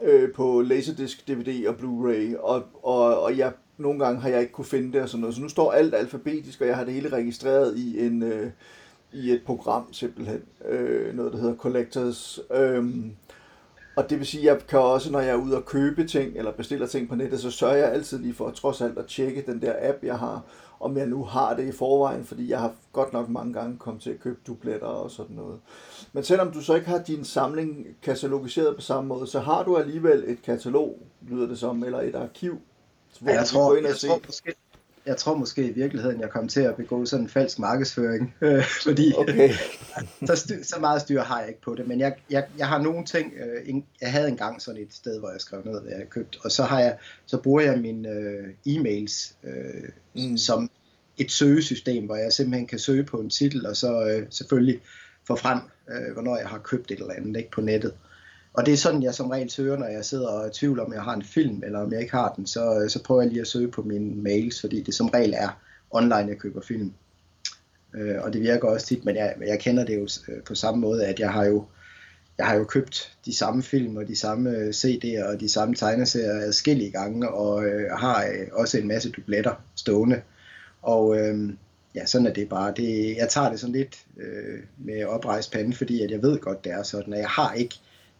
øh, på Laserdisc, DVD og Blu-ray, og, og, og jeg, nogle gange har jeg ikke kunne finde det og sådan noget. Så nu står alt alfabetisk, og jeg har det hele registreret i en... Øh, i et program simpelthen, øh, noget der hedder Collectors, øh, og det vil sige, at jeg kan også, når jeg er ude og købe ting, eller bestiller ting på nettet, så sørger jeg altid lige for, trods alt, at tjekke den der app, jeg har, om jeg nu har det i forvejen, fordi jeg har godt nok mange gange kommet til at købe dubletter og sådan noget. Men selvom du så ikke har din samling katalogiseret på samme måde, så har du alligevel et katalog, lyder det som, eller et arkiv, hvor ja, jeg tror, du går ind og jeg se. Tror jeg tror måske i virkeligheden, jeg kom til at begå sådan en falsk markedsføring, øh, fordi okay. så, styr, så meget styr har jeg ikke på det, men jeg, jeg, jeg har nogle ting, øh, jeg havde engang sådan et sted, hvor jeg skrev ned, hvad jeg købt, og så, har jeg, så bruger jeg mine øh, e-mails øh, mm. som et søgesystem, hvor jeg simpelthen kan søge på en titel, og så øh, selvfølgelig få frem, øh, hvornår jeg har købt et eller andet ikke, på nettet. Og det er sådan, jeg som regel søger, når jeg sidder og tvivler, om jeg har en film, eller om jeg ikke har den, så, øh, så prøver jeg lige at søge på mine mails, fordi det som regel er online, jeg køber film. Øh, og det virker også tit, men jeg, jeg kender det jo øh, på samme måde, at jeg har jo jeg har jo købt de samme film og de samme øh, CD'er og de samme tegneserier adskillige gange, og øh, har øh, også en masse dubletter stående. Og øh, ja, sådan er det bare. Det, jeg tager det sådan lidt øh, med oprejst pande, fordi at jeg ved godt, det er sådan, at jeg har ikke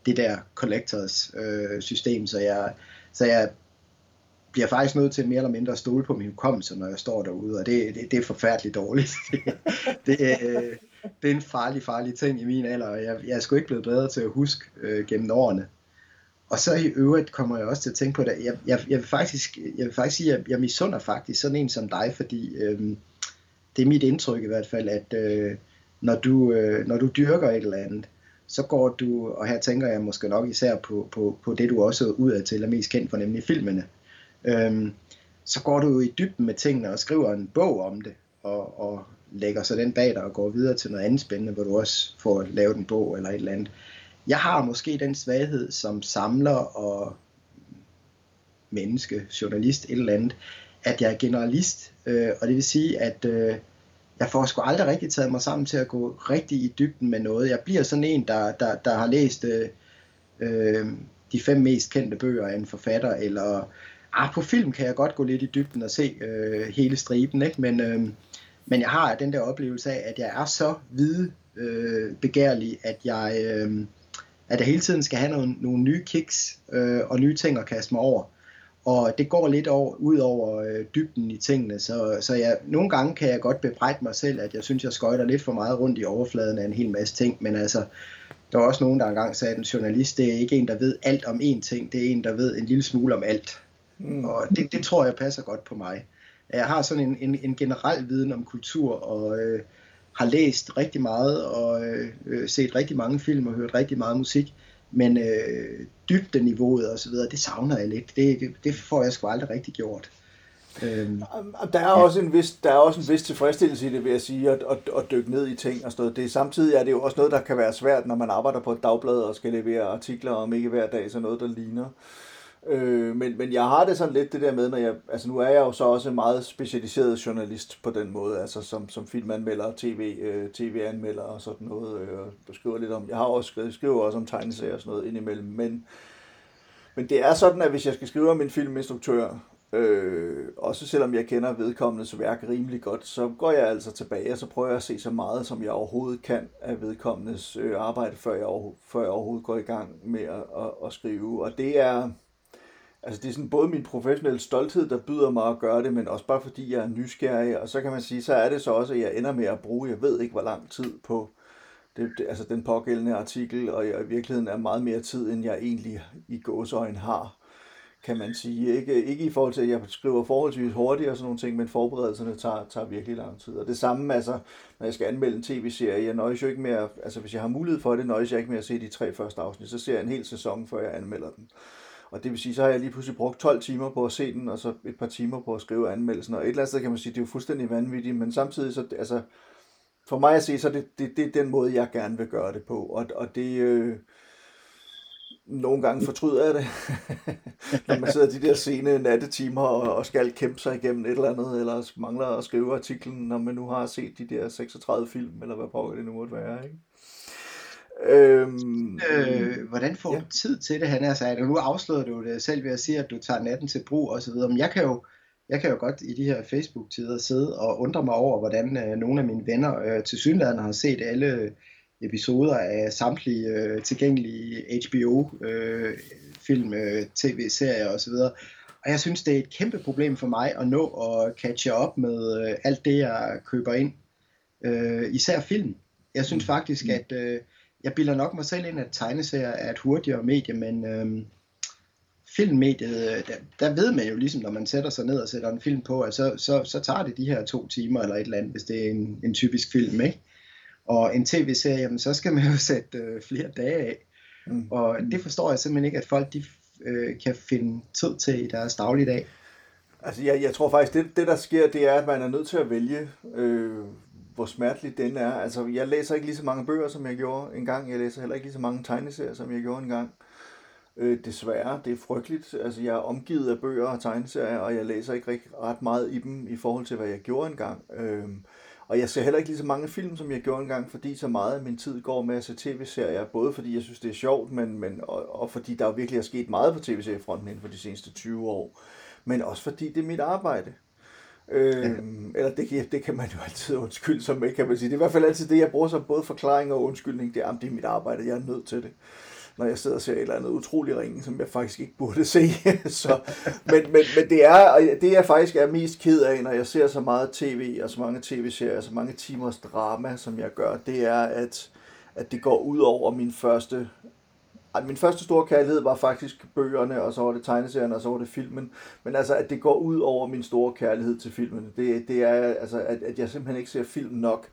det der collectors øh, system, så jeg, så jeg bliver faktisk nødt til mere eller mindre at stole på min hukommelse, når jeg står derude, og det, det, det er forfærdeligt dårligt. det, øh, det er en farlig, farlig ting i min alder, og jeg, jeg er sgu ikke blevet bedre til at huske øh, gennem årene. Og så i øvrigt kommer jeg også til at tænke på det. Jeg, jeg, jeg, vil, faktisk, jeg vil faktisk sige, at jeg, jeg misunder faktisk sådan en som dig, fordi øh, det er mit indtryk i hvert fald, at øh, når, du, øh, når du dyrker et eller andet, så går du, og her tænker jeg måske nok især på, på, på det, du også udadtil er mest kendt for, nemlig filmene. Øhm, så går du jo i dybden med tingene og skriver en bog om det, og, og lægger så den bag dig og går videre til noget andet spændende, hvor du også får lavet en bog eller et eller andet. Jeg har måske den svaghed som samler og menneske, journalist, et eller andet, at jeg er generalist, øh, og det vil sige, at øh, jeg får sgu aldrig rigtig taget mig sammen til at gå rigtig i dybden med noget. Jeg bliver sådan en, der, der, der har læst øh, øh, de fem mest kendte bøger af en forfatter, eller ah, på film kan jeg godt gå lidt i dybden og se øh, hele striben, ikke? Men, øh, men jeg har den der oplevelse af, at jeg er så hvide øh, begærlig, at jeg, øh, at jeg hele tiden skal have nogle, nogle nye kicks øh, og nye ting at kaste mig over. Og det går lidt over, ud over øh, dybden i tingene, så, så jeg, nogle gange kan jeg godt bebrejde mig selv, at jeg synes, jeg skøjter lidt for meget rundt i overfladen af en hel masse ting, men altså, der var også nogen, der engang sagde, at en journalist, det er ikke en, der ved alt om én ting, det er en, der ved en lille smule om alt. Mm. Og det, det tror jeg passer godt på mig. Jeg har sådan en, en, en generel viden om kultur, og øh, har læst rigtig meget, og øh, øh set rigtig mange film, og hørt rigtig meget musik, men øh, dybdeniveauet og så videre, det savner jeg lidt. Det, det, det får jeg sgu aldrig rigtig gjort. Øhm, der er ja. også en vis, der er også en vis tilfredsstillelse i det, vil jeg sige, at, at, at dykke ned i ting og sådan noget. Det, samtidig er det jo også noget, der kan være svært, når man arbejder på et dagblad og skal levere artikler om ikke hver dag, så noget, der ligner. Øh, men, men jeg har det sådan lidt det der med, når jeg, altså nu er jeg jo så også en meget specialiseret journalist på den måde, altså som, som filmanmelder, tv, øh, tv-anmelder og sådan noget, øh, og skriver lidt om, jeg har også skrevet, skriver også om tegneserier og sådan noget indimellem, men, men det er sådan, at hvis jeg skal skrive om en filminstruktør, øh, også selvom jeg kender vedkommendes værk rimelig godt, så går jeg altså tilbage, og så prøver jeg at se så meget, som jeg overhovedet kan af vedkommendes øh, arbejde, før jeg, før jeg overhovedet går i gang med at, at, at skrive, og det er Altså det er sådan både min professionelle stolthed, der byder mig at gøre det, men også bare fordi jeg er nysgerrig, og så kan man sige, så er det så også, at jeg ender med at bruge, jeg ved ikke hvor lang tid på det, det, altså den pågældende artikel, og jeg i virkeligheden er meget mere tid, end jeg egentlig i gåsøjne har, kan man sige. Ikke, ikke i forhold til, at jeg skriver forholdsvis hurtigt og sådan nogle ting, men forberedelserne tager, tager virkelig lang tid. Og det samme, altså, når jeg skal anmelde en tv-serie, jeg nøjes jo ikke med at, altså hvis jeg har mulighed for det, nøjes jeg ikke med at se de tre første afsnit, så ser jeg en hel sæson, før jeg anmelder den. Og det vil sige, så har jeg lige pludselig brugt 12 timer på at se den, og så et par timer på at skrive anmeldelsen. Og et eller andet sted kan man sige, det er jo fuldstændig vanvittigt, men samtidig så, altså, for mig at se, så det, det, det er den måde, jeg gerne vil gøre det på. Og, og det, øh, nogle gange fortryder jeg det, når man sidder de der sene nattetimer og, og skal kæmpe sig igennem et eller andet, eller mangler at skrive artiklen, når man nu har set de der 36 film, eller hvad pokker det nu måtte være. Ikke? Øhm, øh, hvordan får ja. du tid til det, han er sagt? Nu afslørede du det selv ved at sige, at du tager natten til brug og så videre. Men jeg kan jo, jeg kan jo godt i de her Facebook-tider sidde og undre mig over, hvordan øh, nogle af mine venner øh, til synligheden har set alle episoder af samtlige øh, tilgængelige HBO-film, øh, øh, tv-serier osv. Og jeg synes, det er et kæmpe problem for mig at nå at catche op med øh, alt det, jeg køber ind. Øh, især film. Jeg synes mm. faktisk, at øh, jeg bilder nok mig selv ind, at tegneserier er et hurtigere medie, men øhm, filmmediet, øh, der, der ved man jo ligesom, når man sætter sig ned og sætter en film på, at så, så, så tager det de her to timer eller et eller andet, hvis det er en, en typisk film, ikke? Og en tv-serie, jamen, så skal man jo sætte øh, flere dage af. Mm. Og det forstår jeg simpelthen ikke, at folk de, øh, kan finde tid til i deres dagligdag. Altså, jeg, jeg tror faktisk, det, det der sker, det er, at man er nødt til at vælge, øh, hvor smertelig den er. Altså, jeg læser ikke lige så mange bøger, som jeg gjorde engang. Jeg læser heller ikke lige så mange tegneserier, som jeg gjorde engang. Øh, desværre, det er frygteligt. Altså, jeg er omgivet af bøger og tegneserier, og jeg læser ikke rigtig ret meget i dem i forhold til, hvad jeg gjorde engang. Øh, og jeg ser heller ikke lige så mange film, som jeg gjorde engang, fordi så meget af min tid går med at se tv-serier, både fordi jeg synes, det er sjovt, men, men, og, og fordi der virkelig er sket meget på tv-seriefronten inden for de seneste 20 år, men også fordi det er mit arbejde. Øh, eller det, det kan man jo altid undskylde som ikke, kan man sige. Det er i hvert fald altid det, jeg bruger som både forklaring og undskyldning. Det er, at det er mit arbejde, jeg er nødt til det. Når jeg sidder og ser et eller andet utrolig ringe, som jeg faktisk ikke burde se. så, men, men, men det er, det jeg faktisk er mest ked af, når jeg ser så meget tv og så mange tv-serier, så mange timers drama, som jeg gør, det er, at, at det går ud over min første min første store kærlighed var faktisk bøgerne, og så var det tegneserierne, og så var det filmen. Men altså, at det går ud over min store kærlighed til filmen, det, det er, altså, at, at jeg simpelthen ikke ser film nok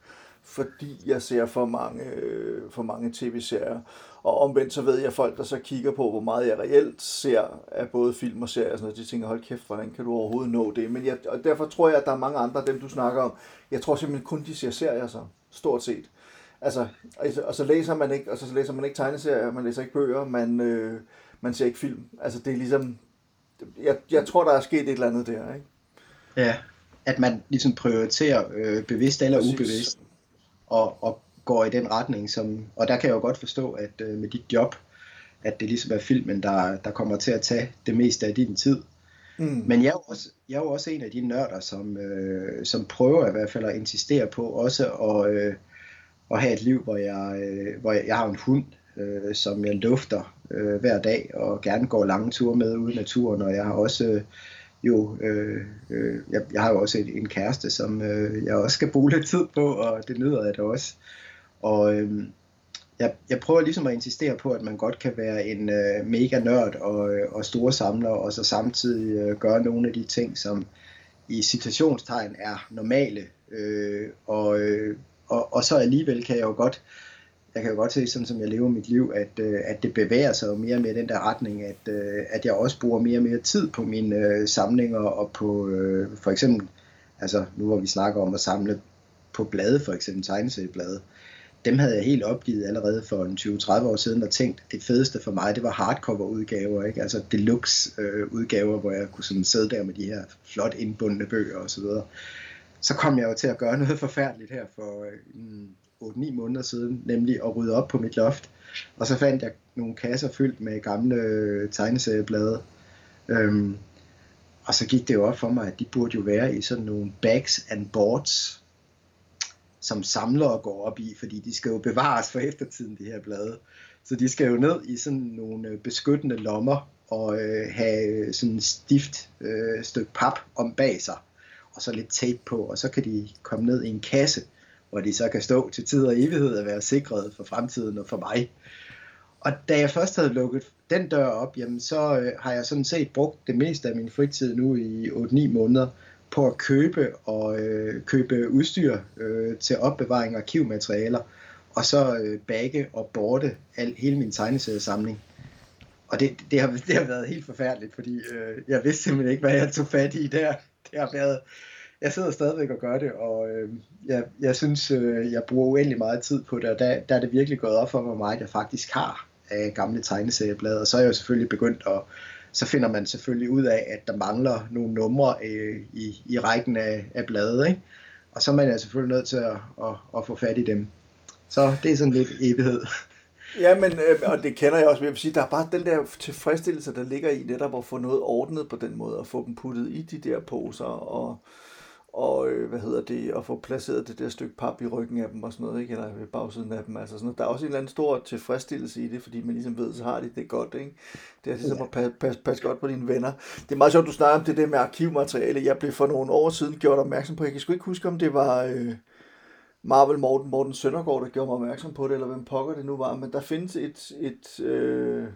fordi jeg ser for mange, øh, for mange tv-serier. Og omvendt så ved jeg folk, der så kigger på, hvor meget jeg reelt ser af både film og serier, sådan noget, de tænker, hold kæft, hvordan kan du overhovedet nå det? Men jeg, og derfor tror jeg, at der er mange andre, dem du snakker om, jeg tror simpelthen kun, de ser serier så, stort set. Altså, og så læser man ikke, og så læser man ikke tegneserier, man læser ikke bøger, man, øh, man ser ikke film. Altså det er ligesom, jeg, jeg tror, der er sket et eller andet der, ikke? Ja, at man ligesom prioriterer øh, bevidst eller Præcis. ubevidst, og, og går i den retning, som, og der kan jeg jo godt forstå, at øh, med dit job, at det ligesom er filmen, der, der kommer til at tage det meste af din tid. Mm. Men jeg er, jo også, jeg er jo også en af de nørder, som, øh, som prøver i hvert fald at insistere på også at, øh, at have et liv, hvor jeg, øh, hvor jeg, jeg har en hund, øh, som jeg lufter øh, hver dag, og gerne går lange ture med ude i naturen, og jeg har også øh, jo, øh, øh, jeg, jeg har jo også et, en kæreste, som øh, jeg også skal bruge lidt tid på, og det nyder jeg da også. Og øh, jeg, jeg prøver ligesom at insistere på, at man godt kan være en øh, mega nørd og, øh, og store samler, og så samtidig øh, gøre nogle af de ting, som i citationstegn er normale. Øh, og, øh, og, og så alligevel kan jeg jo godt jeg kan jo godt se, sådan som jeg lever mit liv, at, øh, at det bevæger sig mere mere i den der retning, at, øh, at jeg også bruger mere og mere tid på mine øh, samlinger og på øh, for eksempel, altså nu hvor vi snakker om at samle på blade, for eksempel tegneserieblade, dem havde jeg helt opgivet allerede for en 20-30 år siden og tænkt, det fedeste for mig, det var hardcover udgaver, ikke? altså deluxe øh, udgaver, hvor jeg kunne sådan sidde der med de her flot indbundne bøger osv. Så, videre så kom jeg jo til at gøre noget forfærdeligt her for øh, 8-9 måneder siden, nemlig at rydde op på mit loft. Og så fandt jeg nogle kasser fyldt med gamle øh, tegneserieblade. Øhm, og så gik det jo op for mig, at de burde jo være i sådan nogle bags and boards, som samlere går op i, fordi de skal jo bevares for eftertiden, de her blade. Så de skal jo ned i sådan nogle øh, beskyttende lommer og øh, have øh, sådan et stift øh, stykke pap om bag sig, og så lidt tape på, og så kan de komme ned i en kasse, hvor de så kan stå til tid og evighed og være sikret for fremtiden og for mig. Og da jeg først havde lukket den dør op, jamen så øh, har jeg sådan set brugt det meste af min fritid nu i 8-9 måneder på at købe og øh, købe udstyr øh, til opbevaring af arkivmaterialer, og så øh, bagge og borte al, hele min tegneseriesamling. Og det, det, har, det har været helt forfærdeligt, fordi øh, jeg vidste simpelthen ikke, hvad jeg tog fat i der. jeg har været, jeg sidder stadigvæk og gør det, og øh, jeg, jeg synes, øh, jeg bruger uendelig meget tid på det, og der, der er det virkelig gået op for mig, meget jeg faktisk har af gamle tegneserieblade, og så er jeg jo selvfølgelig begyndt at så finder man selvfølgelig ud af, at der mangler nogle numre øh, i, i rækken af, af blade, ikke? og så er man altså selvfølgelig nødt til at, at, at få fat i dem. Så det er sådan lidt evighed. Ja, men, øh, og det kender jeg også, jeg vil sige, der er bare den der tilfredsstillelse, der ligger i netop at få noget ordnet på den måde, og få dem puttet i de der poser, og, og øh, hvad hedder det, at få placeret det der stykke pap i ryggen af dem og sådan noget, ikke? eller ved bagsiden af dem. Altså sådan noget. Der er også en eller anden stor tilfredsstillelse i det, fordi man ligesom ved, så har de det godt. Ikke? Det er ligesom at passe, passe, passe godt på dine venner. Det er meget sjovt, du snakker om det der med arkivmateriale. Jeg blev for nogle år siden gjort opmærksom på, jeg kan sgu ikke huske, om det var... Øh, Marvel Morten, Morten Søndergaard, der gjorde mig opmærksom på det, eller hvem pokker det nu var, men der findes et, et, øh,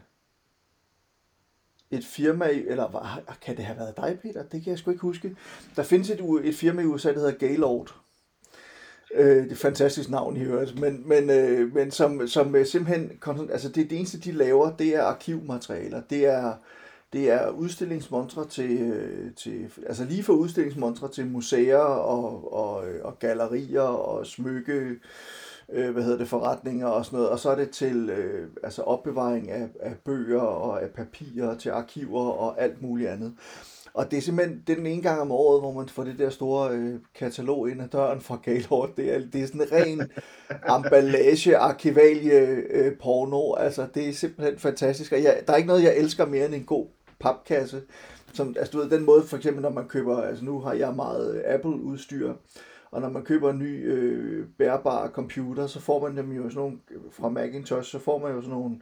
et firma, eller kan det have været dig, Peter? Det kan jeg sgu ikke huske. Der findes et, et firma i USA, der hedder Gaylord. Øh, det er et fantastisk navn i øvrigt, men, men, øh, men som, som øh, simpelthen, altså det, det eneste de laver, det er arkivmaterialer. Det er, det er udstillingsmontre til, øh, til, altså lige fra udstillingsmontre til museer og, og, øh, og gallerier og smykke, øh, hvad hedder det, forretninger og sådan noget, og så er det til øh, altså opbevaring af, af bøger og af papirer til arkiver og alt muligt andet. Og det er simpelthen det er den ene gang om året, hvor man får det der store øh, katalog ind ad døren fra Gaylord. Det er, det er sådan en ren emballage, arkivalie, øh, porno. Altså, det er simpelthen fantastisk. Og jeg, der er ikke noget, jeg elsker mere end en god papkasse. Som, altså, du ved, den måde, for eksempel, når man køber, altså nu har jeg meget øh, Apple-udstyr, og når man køber en ny øh, bærbar computer, så får man dem jo sådan nogle, øh, fra Macintosh, så får man jo sådan nogle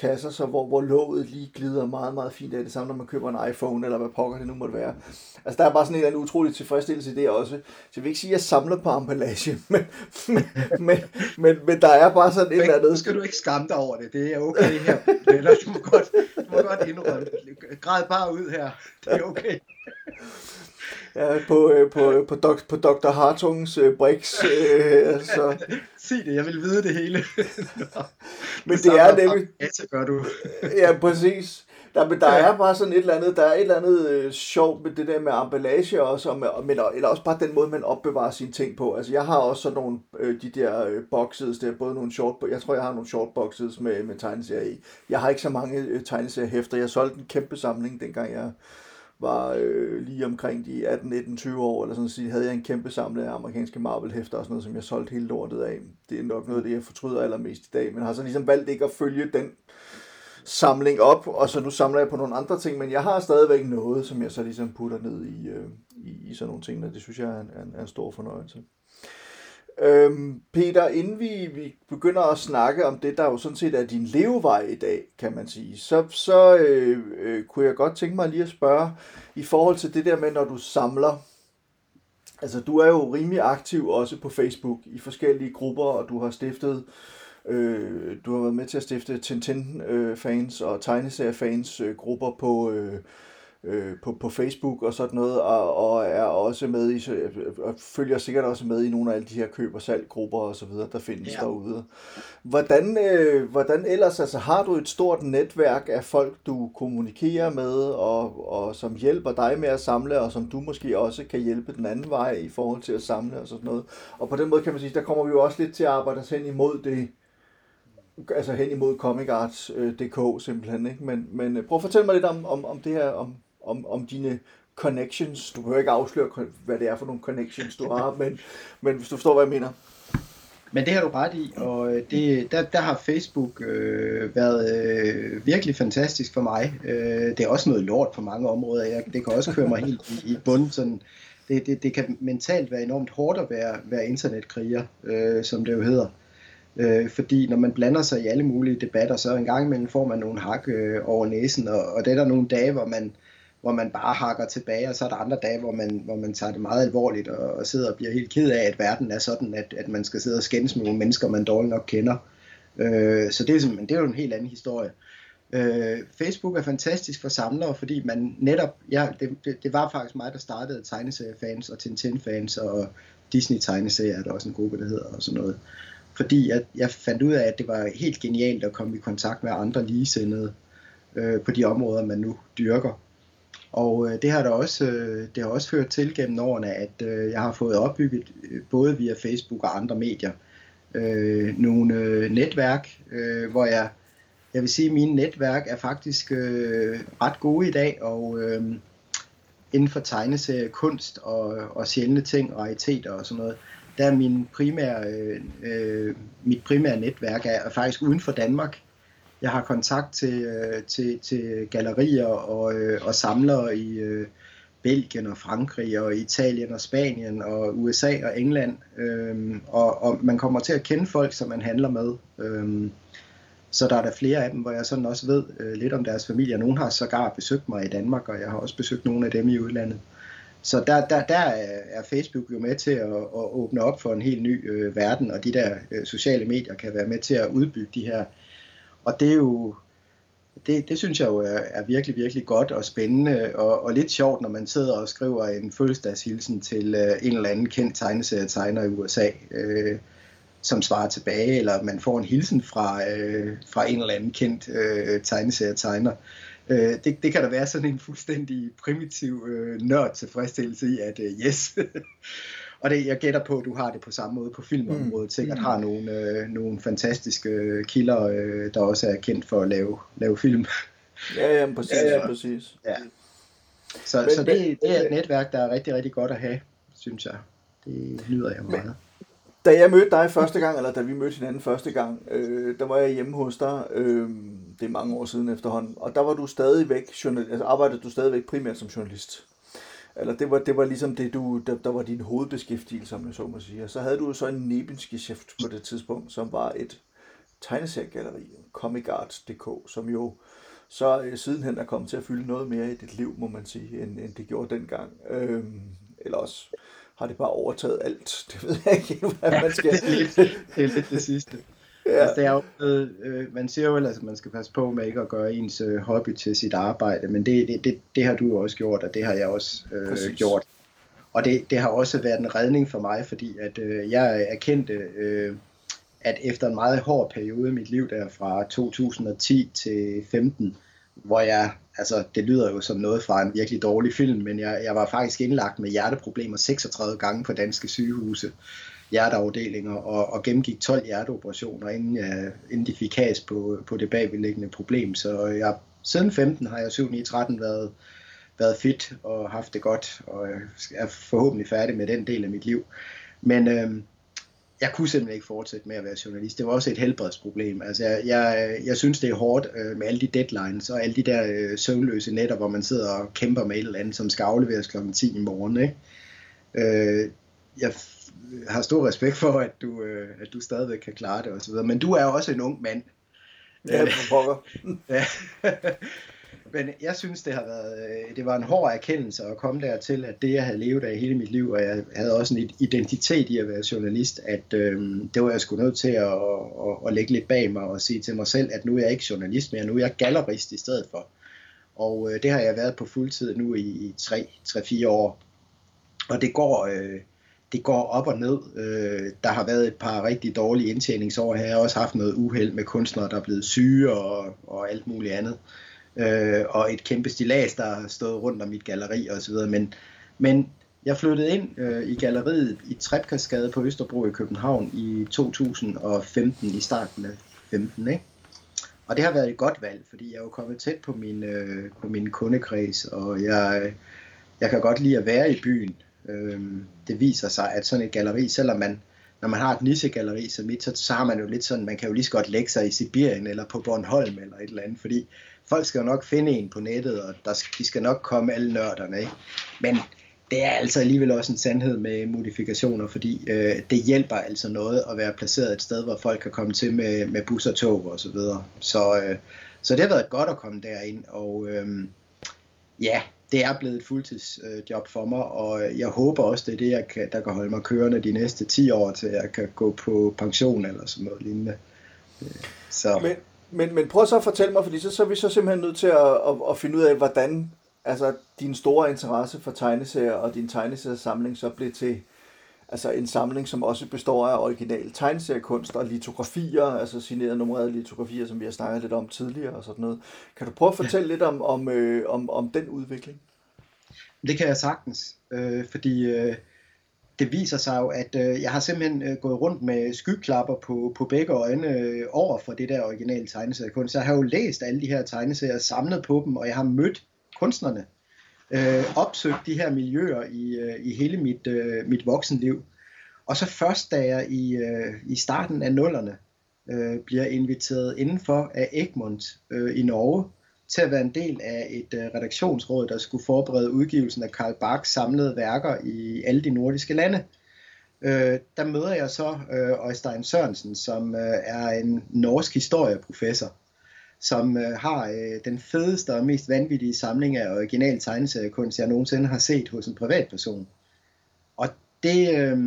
kasser, så hvor, hvor låget lige glider meget, meget fint af det samme, når man køber en iPhone, eller hvad pokker det nu måtte være. Altså, der er bare sådan en eller anden utrolig tilfredsstillelse i det også. Så jeg vil ikke sige, at jeg samler på emballage, men, men, men, men, men der er bare sådan et eller andet... Skal du ikke skamme dig over det, det er okay her. Eller, du må godt, du må godt indrømme det. Græd bare ud her, det er okay. Ja, på, øh, på, på, dok, på Dr. Hartungs øh, Brix. Øh, så. Sig det, jeg vil vide det hele. men det er nemlig... Ja, så gør du. ja, præcis. Der, men der er bare sådan et eller andet, der er et eller andet øh, sjovt med det der med emballage også, og med, men, eller også bare den måde, man opbevarer sine ting på. Altså jeg har også sådan nogle, øh, de der øh, boxes, der både nogle short, jeg tror jeg har nogle short boxes med, med tegneserier i. Jeg har ikke så mange øh, tegneseriehæfter. Jeg solgte en kæmpe samling, dengang jeg var øh, lige omkring de 18, 19, 20 år, eller sådan sige, havde jeg en kæmpe samling af amerikanske Marvel-hæfter og sådan noget, som jeg solgte hele lortet af. Det er nok noget af det, jeg fortryder allermest i dag, men har så ligesom valgt ikke at følge den samling op, og så nu samler jeg på nogle andre ting, men jeg har stadigvæk noget, som jeg så ligesom putter ned i, øh, i, i sådan nogle ting, og det synes jeg er en, er en, er en stor fornøjelse. Øhm, Peter, inden vi, vi begynder at snakke om det, der jo sådan set er din levevej i dag, kan man sige, så, så øh, øh, kunne jeg godt tænke mig lige at spørge, i forhold til det der med, når du samler, altså du er jo rimelig aktiv også på Facebook i forskellige grupper, og du har stiftet Øh, du har været med til at stifte Tintin-fans øh, og tegneseriefans øh, grupper på, øh, øh, på, på Facebook og sådan noget, og, og er også med i, og følger sikkert også med i nogle af alle de her køb- og salggrupper og så videre, der findes ja. derude. Hvordan, øh, hvordan ellers, altså har du et stort netværk af folk, du kommunikerer med, og, og som hjælper dig med at samle, og som du måske også kan hjælpe den anden vej i forhold til at samle og sådan noget. Og på den måde kan man sige, der kommer vi jo også lidt til at arbejde os hen imod det, altså hen imod comicarts.dk øh, simpelthen, ikke? Men, men øh, prøv at fortælle mig lidt om, om, om det her, om, om, om dine connections. Du behøver ikke afsløre, hvad det er for nogle connections, du har, men, men hvis du forstår, hvad jeg mener. Men det har du ret i, og øh, det, der, der har Facebook øh, været øh, virkelig fantastisk for mig. Øh, det er også noget lort på mange områder. Jeg, det kan også køre mig helt i, i bund. Sådan, det, det, det kan mentalt være enormt hårdt at være, være internetkriger, øh, som det jo hedder. Øh, fordi når man blander sig i alle mulige debatter, så en gang imellem får man nogle hak øh, over næsen, og, og det er der nogle dage, hvor man, hvor man bare hakker tilbage, og så er der andre dage, hvor man, hvor man tager det meget alvorligt, og, og sidder og bliver helt ked af, at verden er sådan, at, at man skal sidde og skændes med nogle mennesker, man dårligt nok kender. Øh, så det er, det er jo en helt anden historie. Øh, Facebook er fantastisk for samlere, fordi man netop, ja, det, det, det var faktisk mig, der startede tegneseriefans og Tintin-fans og Disney-tegneserier, er der også en gruppe, der hedder og sådan noget fordi at jeg fandt ud af, at det var helt genialt at komme i kontakt med andre ligesindede øh, på de områder, man nu dyrker. Og øh, det har der også, øh, det har også ført til gennem årene, at øh, jeg har fået opbygget øh, både via Facebook og andre medier øh, nogle øh, netværk, øh, hvor jeg, jeg vil sige, at mine netværk er faktisk øh, ret gode i dag, og øh, inden for tegneserie, kunst og, og sjældne ting, rariteter og sådan noget, der er min primære, øh, øh, mit primære netværk er, er faktisk uden for Danmark. Jeg har kontakt til, øh, til, til gallerier og, øh, og samlere i øh, Belgien og Frankrig og Italien og Spanien og USA og England. Øh, og, og man kommer til at kende folk, som man handler med. Øh, så der er der flere af dem, hvor jeg sådan også ved øh, lidt om deres familie. Nogle har sågar besøgt mig i Danmark, og jeg har også besøgt nogle af dem i udlandet. Så der, der, der er Facebook jo med til at, at åbne op for en helt ny øh, verden, og de der øh, sociale medier kan være med til at udbygge de her. Og det er jo, det, det synes jeg jo er, er virkelig, virkelig godt og spændende, og, og lidt sjovt, når man sidder og skriver en fødselsdagshilsen til øh, en eller anden kendt tegneserietegner i USA, øh, som svarer tilbage, eller man får en hilsen fra, øh, fra en eller anden kendt øh, tegneserietegner. Øh, det, det kan der være sådan en fuldstændig primitiv øh, nørd tilfredsstillelse i, at øh, yes. og det, jeg gætter på, at du har det på samme måde på filmområdet. Mm. Sikkert mm. har nogle, øh, nogle fantastiske kilder, øh, der også er kendt for at lave, lave film. ja, ja, præcis. Ja, ja. præcis. Ja. Så, men, så det, det er et netværk, der er rigtig, rigtig godt at have, synes jeg. Det nyder jeg meget. Men, da jeg mødte dig første gang, eller da vi mødte hinanden første gang, øh, der var jeg hjemme hos dig, øh, det er mange år siden efterhånden, og der var du stadigvæk, journal, altså arbejdede du stadigvæk primært som journalist. Eller det var, det var ligesom det, du, der, der var din hovedbeskæftigelse, som jeg så må sige. Og så havde du så en Nebengeschæft på det tidspunkt, som var et tegneseriegalleri, comicarts.dk, som jo så øh, sidenhen er kommet til at fylde noget mere i dit liv, må man sige, end, end det gjorde dengang. Øh, eller også har det bare overtaget alt. Det ved jeg ikke, hvad man skal... det, er lidt, det er lidt det sidste. Ja. altså, det er jo, øh, man siger jo ellers, at man skal passe på med ikke at gøre ens øh, hobby til sit arbejde, men det, det, det, det har du jo også gjort, og det har jeg også øh, gjort. Og det, det har også været en redning for mig, fordi at øh, jeg erkendte, øh, at efter en meget hård periode i mit liv, der fra 2010 til 15, hvor jeg, altså det lyder jo som noget fra en virkelig dårlig film, men jeg, jeg var faktisk indlagt med hjerteproblemer 36 gange på danske sygehuse, hjerteafdelinger, og, og gennemgik 12 hjerteoperationer, inden, jeg, inden de fik has på, på det bagvedliggende problem. Så jeg, siden 15 har jeg 7 9 13 været, været fit og haft det godt, og er forhåbentlig færdig med den del af mit liv. Men øh, jeg kunne simpelthen ikke fortsætte med at være journalist. Det var også et helbredsproblem. Altså, jeg, jeg, jeg synes, det er hårdt øh, med alle de deadlines og alle de der øh, søvnløse netter, hvor man sidder og kæmper med et eller andet, som skal afleveres kl. 10 i morgen. Ikke? Øh, jeg har stor respekt for, at du, øh, at du stadigvæk kan klare det osv. Men du er jo også en ung mand. Ja, pokker. ja. Men jeg synes, det har været, øh, det var en hård erkendelse at komme dertil, at det, jeg havde levet af hele mit liv, og jeg havde også en identitet i at være journalist, at øh, det var jeg sgu nødt til at, at, at lægge lidt bag mig og sige til mig selv, at nu er jeg ikke journalist mere, nu er jeg gallerist i stedet for. Og øh, det har jeg været på fuldtid nu i, i 3-4 år. Og det går, øh, det går op og ned. Øh, der har været et par rigtig dårlige indtjeningsår her. Jeg har også haft noget uheld med kunstnere, der er blevet syge og, og alt muligt andet øh, og et kæmpe stilas, der har stået rundt om mit galleri osv. Men, men jeg flyttede ind øh, i galleriet i Trepkasgade på Østerbro i København i 2015, i starten af 15, ikke? Og det har været et godt valg, fordi jeg er jo kommet tæt på min, øh, på min kundekreds, og jeg, jeg kan godt lide at være i byen. Øh, det viser sig, at sådan et galleri, selvom man, når man har et nichegalleri som mit, så, så har man jo lidt sådan, man kan jo lige så godt lægge sig i Sibirien eller på Bornholm eller et eller andet, fordi folk skal jo nok finde en på nettet, og der, de skal nok komme alle nørderne, ikke? Men det er altså alligevel også en sandhed med modifikationer, fordi øh, det hjælper altså noget at være placeret et sted, hvor folk kan komme til med, med bus og tog og så videre. Så, øh, så det har været godt at komme derind, og øh, ja, det er blevet et fuldtidsjob øh, for mig, og øh, jeg håber også, det er det, jeg kan, der kan holde mig kørende de næste 10 år, til jeg kan gå på pension eller sådan noget lignende. Øh, så. Men, men, men prøv så at fortælle mig, fordi så, så er vi så simpelthen nødt til at, at, at finde ud af, hvordan altså, din store interesse for tegneserier og din tegneseriesamling så blev til altså en samling, som også består af original tegneseriekunst og litografier, altså signerede nummererede litografier, som vi har snakket lidt om tidligere og sådan noget. Kan du prøve at fortælle lidt om, om, øh, om, om den udvikling? Det kan jeg sagtens, øh, fordi øh, det viser sig jo, at øh, jeg har simpelthen øh, gået rundt med skyklapper på, på begge øjne øh, over for det der originale tegneseriekunst. Jeg har jo læst alle de her tegneserier, samlet på dem, og jeg har mødt kunstnerne, øh, opsøgt de her miljøer i, øh, i hele mit, øh, mit voksenliv. Og så først, da jeg i, øh, i starten af nullerne øh, bliver inviteret indenfor af Egmont øh, i Norge, til at være en del af et øh, redaktionsråd, der skulle forberede udgivelsen af Karl Barks samlede værker i alle de nordiske lande. Øh, der møder jeg så øh, Øystein Sørensen, som øh, er en norsk historieprofessor, som øh, har øh, den fedeste og mest vanvittige samling af original tegneseriekunst, jeg nogensinde har set hos en privatperson. Og det, øh,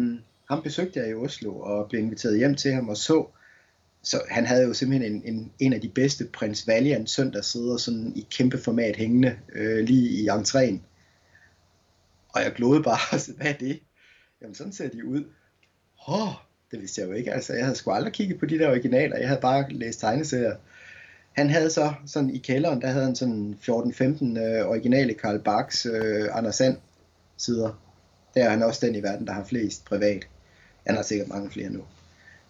ham besøgte jeg i Oslo og blev inviteret hjem til ham og så så han havde jo simpelthen en, en, en af de bedste Prins Valiant søndagssider sådan i kæmpe format hængende øh, lige i entréen. Og jeg glodede bare, hvad er det? Jamen sådan ser de ud. Åh, oh, det vidste jeg jo ikke. Altså, jeg havde sgu aldrig kigget på de der originaler. Jeg havde bare læst tegneserier. Han havde så sådan i kælderen, der havde han sådan 14-15 øh, originale Karl Barks øh, Anders Sand sider. Der er han også den i verden, der har flest privat. Han har sikkert mange flere nu.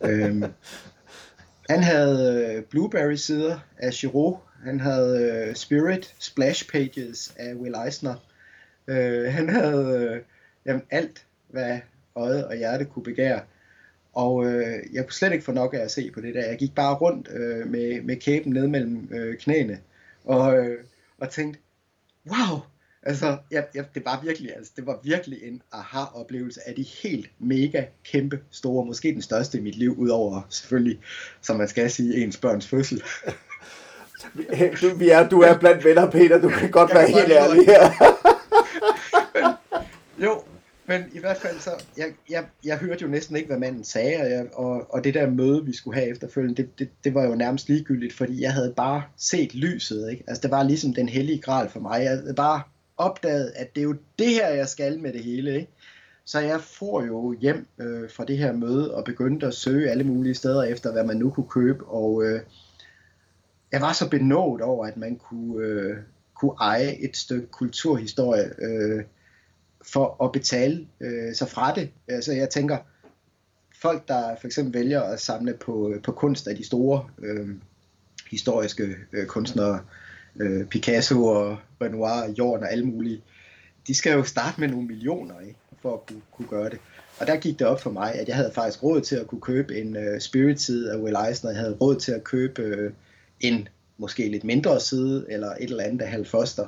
øhm, han havde øh, Blueberry-sider af Giraud. Han havde øh, Spirit Splash Pages af Will Eisner. Øh, han havde øh, jamen, alt, hvad øjet og hjerte kunne begære. Og øh, jeg kunne slet ikke få nok af at se på det der. Jeg gik bare rundt øh, med, med kæben ned mellem øh, knæene og, øh, og tænkte, wow, Altså, ja, ja, det var virkelig, altså, det var virkelig en aha-oplevelse af de helt mega kæmpe store, måske den største i mit liv, udover selvfølgelig, som man skal sige, ens børns fødsel. du, vi er, du er blandt venner, Peter, du kan godt være helt ærlig her. jo, men i hvert fald så, jeg, jeg, jeg hørte jo næsten ikke, hvad manden sagde, og, jeg, og, og det der møde, vi skulle have efterfølgende, det, det, det var jo nærmest ligegyldigt, fordi jeg havde bare set lyset, ikke? Altså det var ligesom den hellige gral for mig. Jeg havde bare opdaget, at det er jo det her, jeg skal med det hele, ikke? Så jeg får jo hjem øh, fra det her møde og begyndte at søge alle mulige steder efter, hvad man nu kunne købe, og øh, jeg var så benået over, at man kunne, øh, kunne eje et stykke kulturhistorie, øh, for at betale øh, sig fra det. Altså jeg tænker, folk der for eksempel vælger at samle på, øh, på kunst af de store øh, historiske øh, kunstnere, øh, Picasso og Renoir, Jorn og alle mulige, de skal jo starte med nogle millioner ikke, for at kunne, kunne gøre det. Og der gik det op for mig, at jeg havde faktisk råd til at kunne købe en øh, uh, Spirit side af Will Eisner. Jeg havde råd til at købe uh, en måske lidt mindre side, eller et eller andet af Hal Foster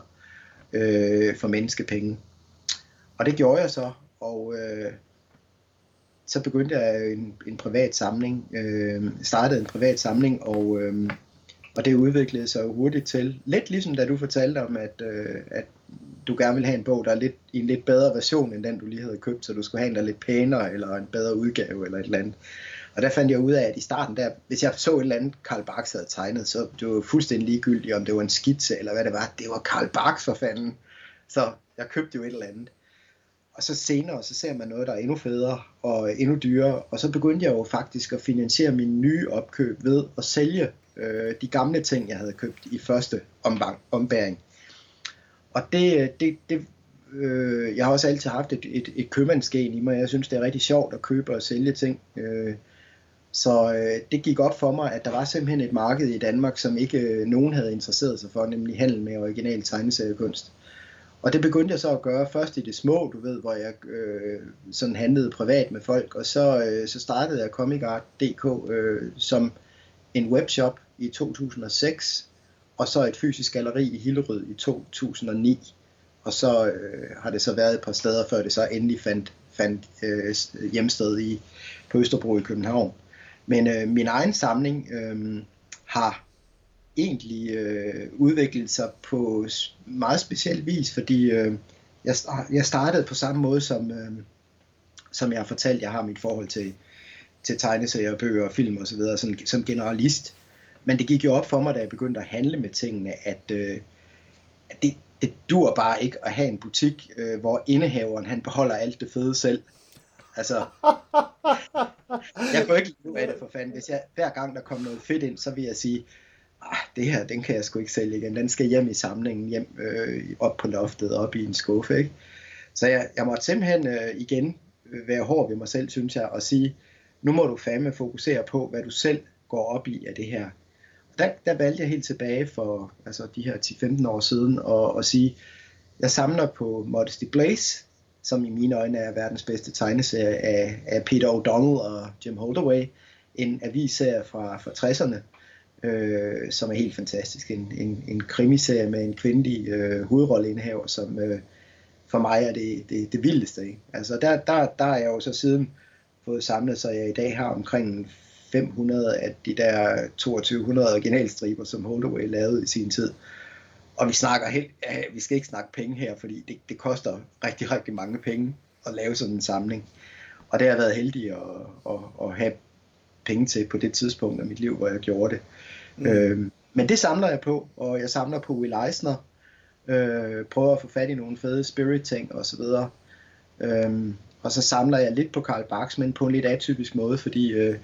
uh, for menneskepenge. Og det gjorde jeg så, og øh, så begyndte jeg en, en privat samling, øh, startede en privat samling, og, øh, og det udviklede sig hurtigt til, lidt ligesom da du fortalte om, at, øh, at du gerne ville have en bog, der er lidt, i en lidt bedre version, end den du lige havde købt, så du skulle have en, der er lidt pænere, eller en bedre udgave, eller et eller andet. Og der fandt jeg ud af, at i starten der, hvis jeg så et eller andet, Karl Barks havde tegnet, så det var fuldstændig ligegyldigt, om det var en skitse, eller hvad det var. Det var Karl Barks for fanden. Så jeg købte jo et eller andet og så senere, så ser man noget, der er endnu federe og endnu dyrere, og så begyndte jeg jo faktisk at finansiere min nye opkøb ved at sælge øh, de gamle ting, jeg havde købt i første ombang, ombæring. Og det, det, det øh, jeg har også altid haft et, et, et købmandsgen i mig, jeg synes, det er rigtig sjovt at købe og sælge ting. Øh, så øh, det gik op for mig, at der var simpelthen et marked i Danmark, som ikke øh, nogen havde interesseret sig for, nemlig handel med original tegneseriekunst. Og det begyndte jeg så at gøre først i det små, du ved, hvor jeg øh, sådan handlede privat med folk, og så, øh, så startede jeg ComicArt.dk øh, som en webshop i 2006, og så et fysisk galleri i Hillerød i 2009. Og så øh, har det så været et par steder, før det så endelig fandt, fandt øh, hjemsted i, på Østerbro i København. Men øh, min egen samling øh, har egentlig øh, udviklet sig på meget speciel vis, fordi øh, jeg, jeg startede på samme måde, som, øh, som jeg har fortalt, jeg har mit forhold til, til tegneserier, bøger, film osv., som, som generalist. Men det gik jo op for mig, da jeg begyndte at handle med tingene, at, øh, at det, det dur bare ikke at have en butik, øh, hvor indehaveren han beholder alt det fede selv. Altså, jeg får ikke lide af det for fanden. Hvis jeg, hver gang der kommer noget fedt ind, så vil jeg sige, Ah, det her, den kan jeg sgu ikke sælge igen. Den skal hjem i samlingen, hjem øh, op på loftet, op i en skuffe. Ikke? Så jeg, jeg måtte simpelthen øh, igen være hård ved mig selv, synes jeg, og sige, nu må du fandme fokusere på, hvad du selv går op i af det her. Der, der valgte jeg helt tilbage for altså de her 10-15 år siden og, og sige, jeg samler på Modesty Blaze, som i mine øjne er verdens bedste tegneserie af, af Peter O'Donnell og Jim Holdaway, en avisserie fra, fra 60'erne, øh, som er helt fantastisk. En, en, en krimiserie med en kvindelig øh, hovedrolleindehaver, som øh, for mig er det, det, det vildeste. Ikke? Altså der, der, der er jeg jo så siden fået samlet, så jeg i dag har omkring 500 af de der 2200 originalstriber, som Holdaway lavede i sin tid. Og vi snakker helt, ja, vi skal ikke snakke penge her, fordi det, det koster rigtig, rigtig mange penge at lave sådan en samling. Og det har jeg været heldig at, at, at have penge til på det tidspunkt af mit liv, hvor jeg gjorde det. Mm. Øh, men det samler jeg på, og jeg samler på Will Eisner, øh, prøver at få fat i nogle fede spirit ting og så videre. Øh, og så samler jeg lidt på Karl Barks, men på en lidt atypisk måde, fordi øh,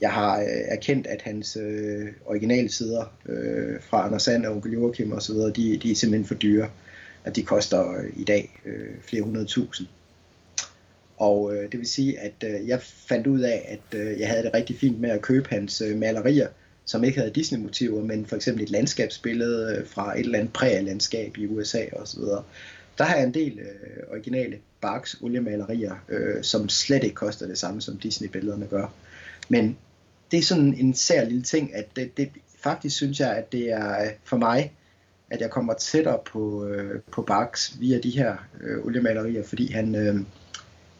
jeg har øh, erkendt, at hans øh, originale sider øh, fra Anders Sand og Onkel Joachim og så videre, de, de er simpelthen for dyre. At de koster øh, i dag øh, flere hundrede tusind. Og øh, det vil sige, at øh, jeg fandt ud af, at øh, jeg havde det rigtig fint med at købe hans øh, malerier, som ikke havde Disney-motiver, men for eksempel et landskabsbillede øh, fra et eller andet præ-landskab i USA osv. Der har jeg en del øh, originale Barks oliemalerier, øh, som slet ikke koster det samme, som Disney-billederne gør. Men det er sådan en sær lille ting, at det, det, faktisk synes jeg, at det er øh, for mig, at jeg kommer tættere på, øh, på Barks via de her øh, oliemalerier, fordi han øh,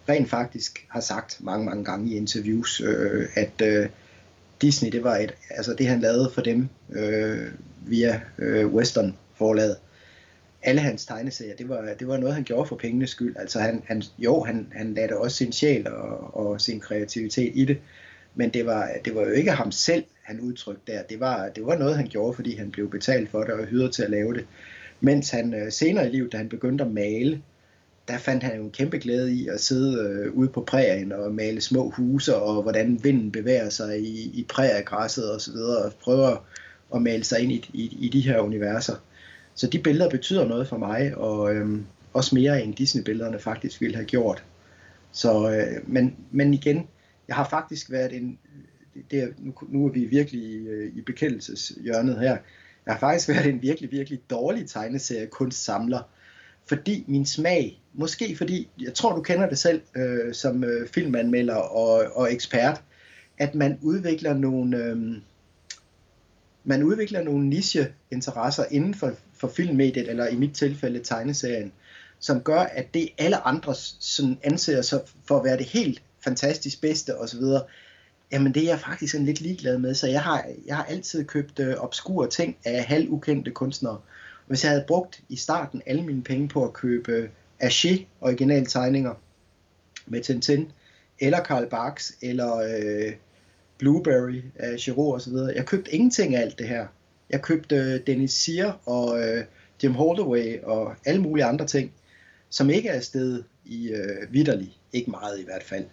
rent faktisk har sagt mange, mange gange i interviews, øh, at øh, Disney, det var et, altså det han lavede for dem øh, via øh, Western forlaget, alle hans tegneserier, det var, det var noget, han gjorde for pengenes skyld. Altså han, han, jo, han, han lagde også sin sjæl og, og sin kreativitet i det, men det var, det var jo ikke ham selv, han udtrykte der. Det var, det var noget, han gjorde, fordi han blev betalt for det og hyret til at lave det. Mens han øh, senere i livet, da han begyndte at male, der fandt han jo en kæmpe glæde i at sidde øh, ude på prærien og male små huse, og hvordan vinden bevæger sig i, i præriegræsset og så videre, og prøve at male sig ind i, i, i de her universer. Så de billeder betyder noget for mig, og øh, også mere end Disney-billederne faktisk ville have gjort. Så, øh, men, men igen, jeg har faktisk været en, det er, nu, nu er vi virkelig øh, i, i bekendelseshjørnet her, jeg har faktisk været en virkelig, virkelig dårlig tegneserie kunstsamler, fordi min smag, måske fordi, jeg tror du kender det selv øh, som øh, filmanmelder og, og ekspert, at man udvikler nogle, øh, man udvikler nogle niche-interesser inden for, for filmmediet, eller i mit tilfælde tegneserien, som gør, at det alle andre sådan anser sig for at være det helt fantastisk bedste osv., jamen det er jeg faktisk sådan lidt ligeglad med, så jeg har, jeg har altid købt øh, obskure ting af halvukendte kunstnere. Hvis jeg havde brugt i starten alle mine penge på at købe Aché originale tegninger med Tintin, eller Karl Barks, eller øh, Blueberry øh, af Giraud osv. Jeg købte ingenting af alt det her. Jeg købte øh, Dennis Sear og øh, Jim Holdaway og alle mulige andre ting, som ikke er afsted i øh, vidderlig, ikke meget i hvert fald,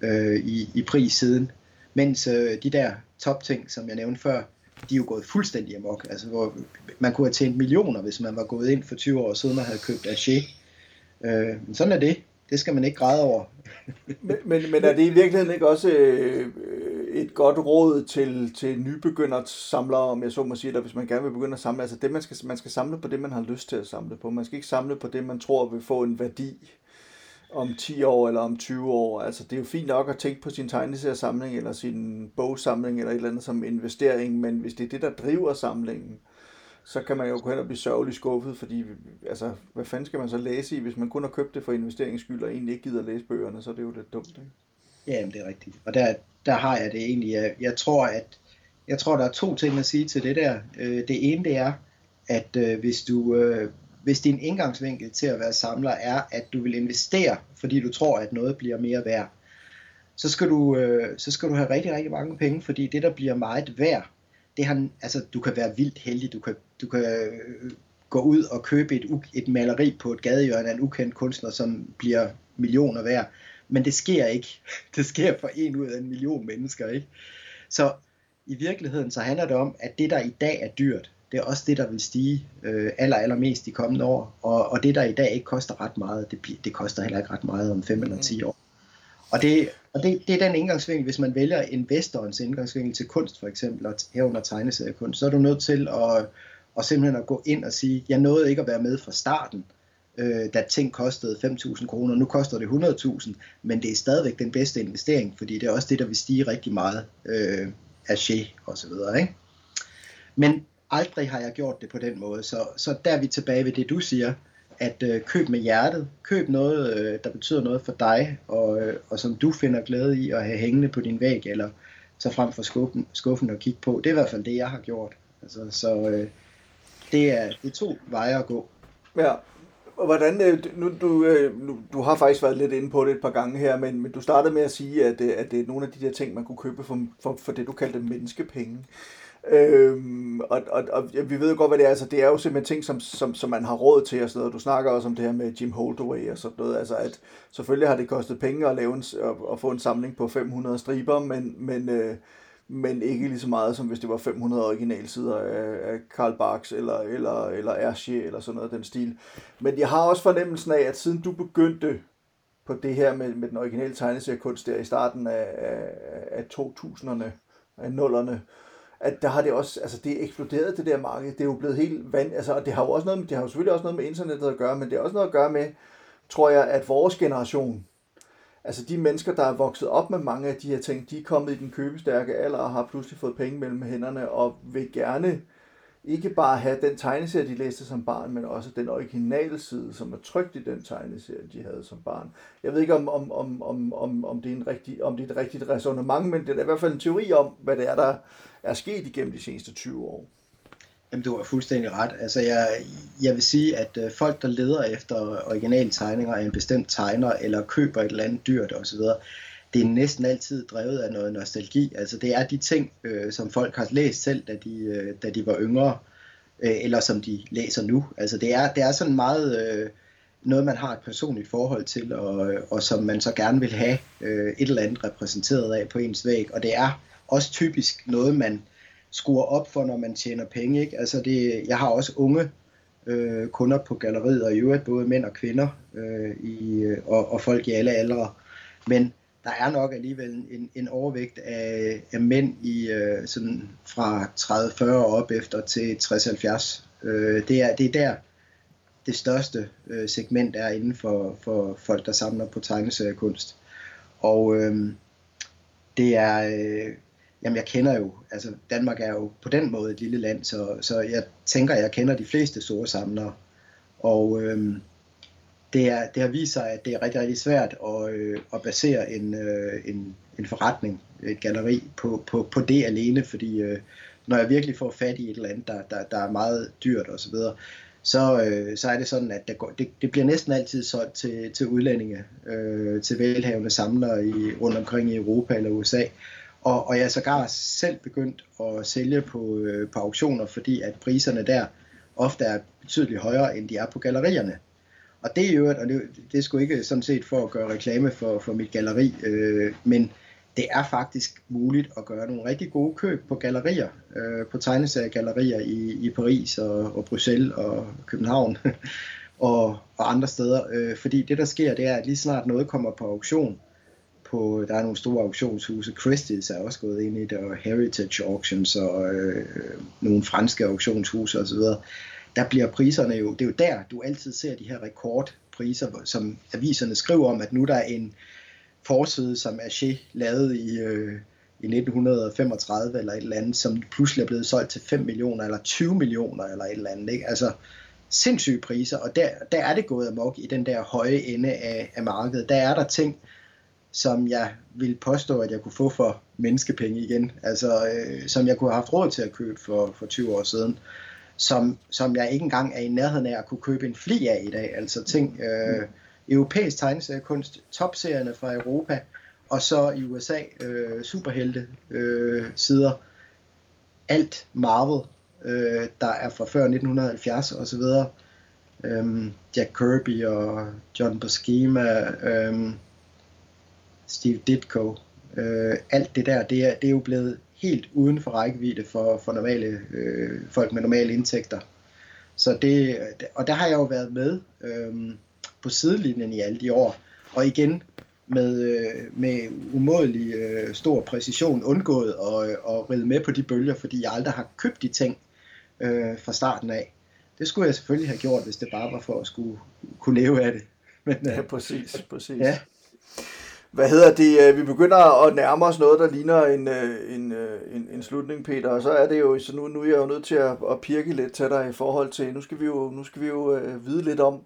øh, i, i pris siden. Mens øh, de der top ting, som jeg nævnte før, de er jo gået fuldstændig amok. Altså, hvor man kunne have tjent millioner, hvis man var gået ind for 20 år siden og havde købt Aché. Øh, men sådan er det. Det skal man ikke græde over. men, men, men er det i virkeligheden ikke også øh, øh et godt råd til, til nybegynder samlere, om jeg så må sige, at hvis man gerne vil begynde at samle, altså det, man skal, man skal samle på det, man har lyst til at samle på. Man skal ikke samle på det, man tror vil få en værdi om 10 år eller om 20 år. Altså, det er jo fint nok at tænke på sin tegneseriesamling eller sin bogsamling eller et eller andet som investering, men hvis det er det, der driver samlingen, så kan man jo gå hen og blive sørgelig skuffet, fordi altså, hvad fanden skal man så læse i, hvis man kun har købt det for investeringsskyld og egentlig ikke gider læse bøgerne, så er det jo lidt dumt, ikke? Ja, det er rigtigt. Og der, der har jeg det egentlig. Jeg, jeg tror, at jeg tror, der er to ting at sige til det der. Øh, det ene det er, at øh, hvis du øh, hvis din indgangsvinkel til at være samler er, at du vil investere, fordi du tror, at noget bliver mere værd, så skal du, øh, så skal du have rigtig, rigtig mange penge, fordi det, der bliver meget værd, det har, altså, du kan være vildt heldig, du kan, du kan øh, gå ud og købe et, et maleri på et gadehjørne af en ukendt kunstner, som bliver millioner værd, men det sker ikke. Det sker for en ud af en million mennesker, ikke? Så i virkeligheden så handler det om, at det, der i dag er dyrt, det er også det, der vil stige øh, aller, allermest de kommende år. Og, og det, der i dag ikke koster ret meget, det, det koster heller ikke ret meget om 5 eller 10 år. Og det, og det, det er den indgangsvinkel, hvis man vælger investorens indgangsvinkel til kunst for eksempel, og herunder tegneseriekunst, så er du nødt til at, at simpelthen at gå ind og sige, jeg nåede ikke at være med fra starten, øh, da ting kostede 5.000 kroner, nu koster det 100.000, men det er stadigvæk den bedste investering, fordi det er også det, der vil stige rigtig meget øh, af og så videre. Ikke? Men aldrig har jeg gjort det på den måde. Så, så der er vi tilbage ved det, du siger, at øh, køb med hjertet. Køb noget, øh, der betyder noget for dig, og, øh, og som du finder glæde i at have hængende på din væg, eller tage frem fra skuffen, skuffen og kigge på. Det er i hvert fald det, jeg har gjort. Altså, så øh, det, er, det er to veje at gå. Ja, og hvordan, øh, nu, du, øh, nu, du har faktisk været lidt inde på det et par gange her, men, men du startede med at sige, at, øh, at det er nogle af de der ting, man kunne købe for, for, for det, du kaldte menneskepenge. Øhm, og, og, og vi ved jo godt, hvad det er. Altså, det er jo simpelthen ting, som, som, som man har råd til og sådan noget. Du snakker også om det her med Jim Holdaway og sådan noget. Altså, at selvfølgelig har det kostet penge at, lave en, at, at få en samling på 500 striber, men, men, øh, men ikke lige så meget, som hvis det var 500 originalsider af, af Karl Barks eller, eller, eller Hergé eller sådan noget af den stil. Men jeg har også fornemmelsen af, at siden du begyndte på det her med, med den originale tegneseriekunst der i starten af, af, af 2000'erne, af nullerne, at der har det også, altså det er eksploderet det der marked, det er jo blevet helt vand, altså og det har jo også noget, det har jo selvfølgelig også noget med internettet at gøre, men det har også noget at gøre med, tror jeg, at vores generation, altså de mennesker, der er vokset op med mange af de her ting, de er kommet i den købestærke alder og har pludselig fået penge mellem hænderne og vil gerne ikke bare have den tegneserie, de læste som barn, men også den originale side, som er trygt i den tegneserie, de havde som barn. Jeg ved ikke, om, om, om, om, om, om, det, er en rigtig, om det er et rigtigt resonemang, men det er i hvert fald en teori om, hvad det er, der er sket igennem de seneste 20 år. Jamen, du har fuldstændig ret. Altså, jeg, jeg vil sige, at øh, folk, der leder efter originale tegninger af en bestemt tegner, eller køber et eller andet dyrt osv., det er næsten altid drevet af noget nostalgi. Altså, det er de ting, øh, som folk har læst selv, da de, øh, da de var yngre, øh, eller som de læser nu. Altså, det er, det er sådan meget... Øh, noget, man har et personligt forhold til, og, og som man så gerne vil have øh, et eller andet repræsenteret af på ens væg. Og det er også typisk noget, man skruer op for, når man tjener penge. Ikke? Altså det, jeg har også unge øh, kunder på galleriet, og i øvrigt både mænd og kvinder, øh, i, øh, og, og folk i alle aldre. Men der er nok alligevel en, en overvægt af, af mænd i øh, sådan fra 30-40 op efter til 60-70. Øh, det, er, det er der, det største øh, segment er inden for, for folk, der samler på tegneseriekunst. Og øh, det er, øh, jamen jeg kender jo, altså Danmark er jo på den måde et lille land, så, så jeg tænker, jeg kender de fleste store samlere. Og øh, det, er, det har vist sig, at det er rigtig, rigtig svært at, øh, at basere en, øh, en, en forretning, et galleri, på, på, på det alene, fordi øh, når jeg virkelig får fat i et eller andet, der, der, der er meget dyrt osv., så, øh, så er det sådan, at det, går, det, det bliver næsten altid solgt til, til udlændinge, øh, til velhavende samlere i, rundt omkring i Europa eller USA. Og, og jeg er sågar selv begyndt at sælge på, øh, på auktioner, fordi at priserne der ofte er betydeligt højere, end de er på gallerierne. Og det er jo, og det, det er sgu ikke sådan set for at gøre reklame for, for mit galleri, øh, men det er faktisk muligt at gøre nogle rigtig gode køb på gallerier, øh, på tegneseriegallerier i, i Paris og, og Bruxelles og København og, og andre steder. Øh, fordi det der sker, det er, at lige snart noget kommer på auktion, på, der er nogle store auktionshuse, Christie's er også gået ind i det, og Heritage Auctions og øh, nogle franske auktionshuse osv., der bliver priserne jo, det er jo der, du altid ser de her rekordpriser, som aviserne skriver om, at nu der er en forside, som Aché lavede i, øh, i 1935 eller et eller andet, som pludselig er blevet solgt til 5 millioner eller 20 millioner eller et eller andet. Ikke? Altså sindssyge priser, og der, der er det gået amok i den der høje ende af, af markedet. Der er der ting, som jeg vil påstå, at jeg kunne få for menneskepenge igen, altså øh, som jeg kunne have haft råd til at købe for, for 20 år siden, som, som jeg ikke engang er i nærheden af at kunne købe en fli af i dag, altså ting, øh, europæisk tegneseriekunst, topserierne fra Europa, og så i USA øh, superhelte øh, sider, alt Marvel, øh, der er fra før 1970 og så videre, øhm, Jack Kirby og John Buscema, øhm, Steve Ditko, øh, alt det der, det er, det er jo blevet helt uden for rækkevidde for, for normale øh, folk med normale indtægter. Så det, og der har jeg jo været med, øh, på sidelinjen i alle de år. Og igen med, øh, med umådelig øh, stor præcision undgået at, at ride med på de bølger, fordi jeg aldrig har købt de ting øh, fra starten af. Det skulle jeg selvfølgelig have gjort, hvis det bare var for at skulle kunne leve af det. Men, øh, ja, præcis. præcis. Ja. Hvad hedder det? Øh, vi begynder at nærme os noget, der ligner en, øh, en, øh, en, en slutning, Peter. Og så er det jo, så nu, nu er jeg jo nødt til at, at pirke lidt til dig i forhold til, nu skal vi jo, nu skal vi jo uh, vide lidt om,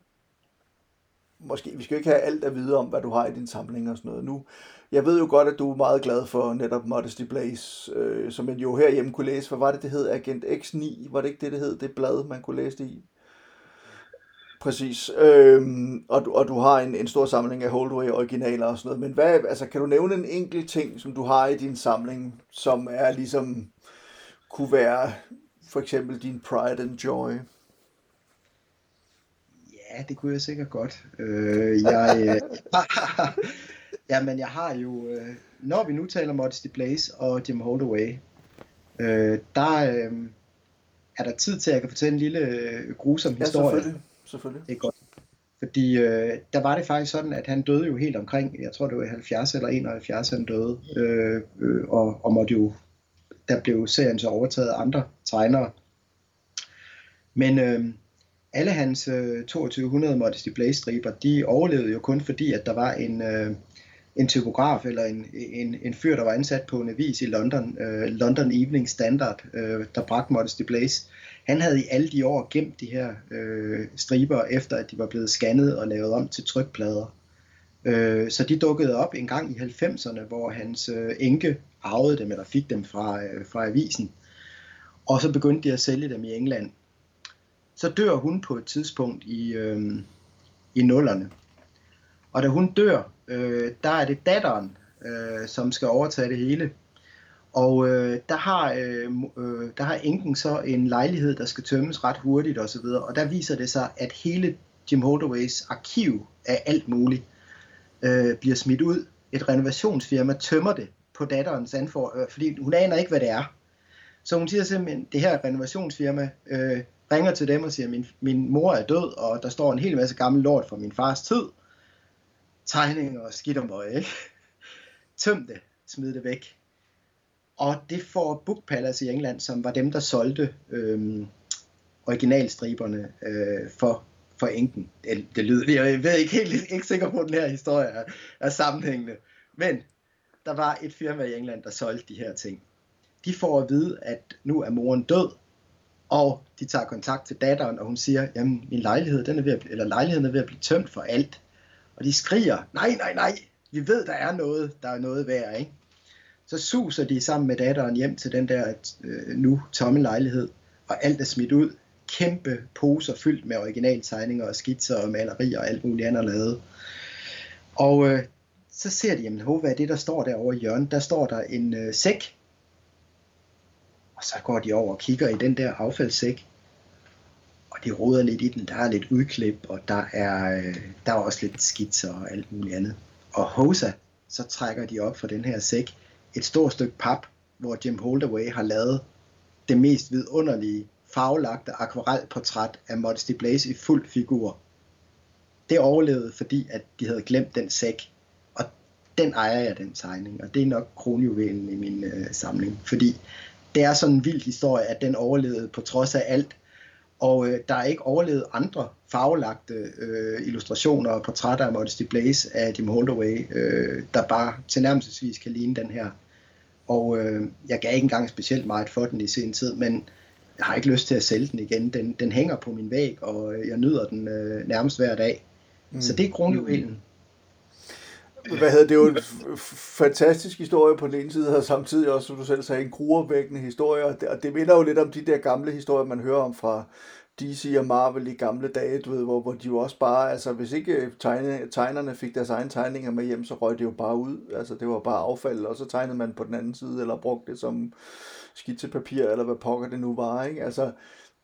måske, vi skal jo ikke have alt at vide om, hvad du har i din samling og sådan noget nu. Jeg ved jo godt, at du er meget glad for netop Modesty Blaze, øh, som man jo herhjemme kunne læse. Hvad var det, det hed? Agent X9? Var det ikke det, det hed? Det blad, man kunne læse det i? Præcis. Øhm, og, du, og du har en, en stor samling af Holdway originaler og sådan noget. Men hvad, altså, kan du nævne en enkelt ting, som du har i din samling, som er ligesom, kunne være for eksempel din pride and joy? Ja, det kunne jeg sikkert godt. Øh, jeg, ja, men jeg har jo, øh, når vi nu taler Modesty Blaze og Jim Holdaway, øh, der øh, er der tid til, at jeg kan fortælle en lille øh, grusom historie. Ja, selvfølgelig. Det er godt. Fordi øh, der var det faktisk sådan, at han døde jo helt omkring, jeg tror det var 70 eller 71, han døde, øh, øh, og, og måtte jo, der blev serien så overtaget af andre tegnere. Men øh, alle hans øh, 2200 Modesty Blaze striber, de overlevede jo kun fordi, at der var en, øh, en typograf eller en, en, en fyr, der var ansat på en avis i London, øh, London Evening Standard, øh, der bragte Modesty Blaze. Han havde i alle de år gemt de her øh, striber, efter at de var blevet scannet og lavet om til trykplader. Øh, så de dukkede op en gang i 90'erne, hvor hans øh, enke arvede dem, eller fik dem fra, øh, fra avisen. og så begyndte de at sælge dem i England. Så dør hun på et tidspunkt i, øh, i nullerne. Og da hun dør, øh, der er det datteren, øh, som skal overtage det hele. Og øh, der, har, øh, øh, der har enken så en lejlighed, der skal tømmes ret hurtigt osv. Og, og der viser det sig, at hele Jim Holdaways arkiv af alt muligt øh, bliver smidt ud. Et renovationsfirma tømmer det på datterens anfor, øh, fordi hun aner ikke, hvad det er. Så hun siger simpelthen, det her renovationsfirma øh, ringer til dem og siger, min, min mor er død, og der står en hel masse gammel lort fra min fars tid. Tegninger og skidt om øje, ikke? Tøm det, smid det væk. Og det får Book Palace i England, som var dem, der solgte øhm, originalstriberne øh, for, for enken. Det, det lyder, jeg ved ikke helt ikke sikker på, at den her historie er, er sammenhængende. Men der var et firma i England, der solgte de her ting. De får at vide, at nu er moren død, og de tager kontakt til datteren, og hun siger, jamen min lejlighed, den er ved at, eller lejligheden er ved at blive tømt for alt. Og de skriger, nej, nej, nej, vi ved, der er noget, der er noget værd, ikke? Så suser de sammen med datteren hjem til den der øh, nu tomme lejlighed, og alt er smidt ud. Kæmpe poser fyldt med originaltegninger og skitser og malerier og alt muligt andet lavet. Og øh, så ser de, jamen, hvad er det, der står derovre i hjørnet? Der står der en øh, sæk. Og så går de over og kigger i den der affaldssæk. Og de roder lidt i den. Der er lidt udklip, og der er, øh, der er også lidt skitser og alt muligt andet. Og Hosa, så trækker de op fra den her sæk et stort stykke pap, hvor Jim Holdaway har lavet det mest vidunderlige farvelagte akvarelportræt af Modesty Blaze i fuld figur. Det overlevede, fordi at de havde glemt den sæk, og den ejer jeg, den tegning, og det er nok kronjuvelen i min øh, samling, fordi det er sådan en vild historie, at den overlevede på trods af alt, og øh, der er ikke overlevet andre farvelagte øh, illustrationer og portrætter af Modesty Blaze af Jim Holdaway, øh, der bare tilnærmelsesvis kan ligne den her. Og øh, jeg gav ikke engang specielt meget for den i sin tid, men jeg har ikke lyst til at sælge den igen. Den, den hænger på min væg, og jeg nyder den øh, nærmest hver dag. Mm. Så det er kronjuvelen. Hvad hedder det? Er jo en fantastisk historie på den ene side, og samtidig også, som du selv sagde, en gruervækkende historie, og det, og det minder jo lidt om de der gamle historier, man hører om fra DC og Marvel i gamle dage, du ved, hvor, hvor de jo også bare, altså hvis ikke øh, tegne, tegnerne fik deres egne tegninger med hjem, så røg det jo bare ud, altså det var bare affald, og så tegnede man på den anden side, eller brugte det som skitsepapir, eller hvad pokker det nu var, ikke? Altså,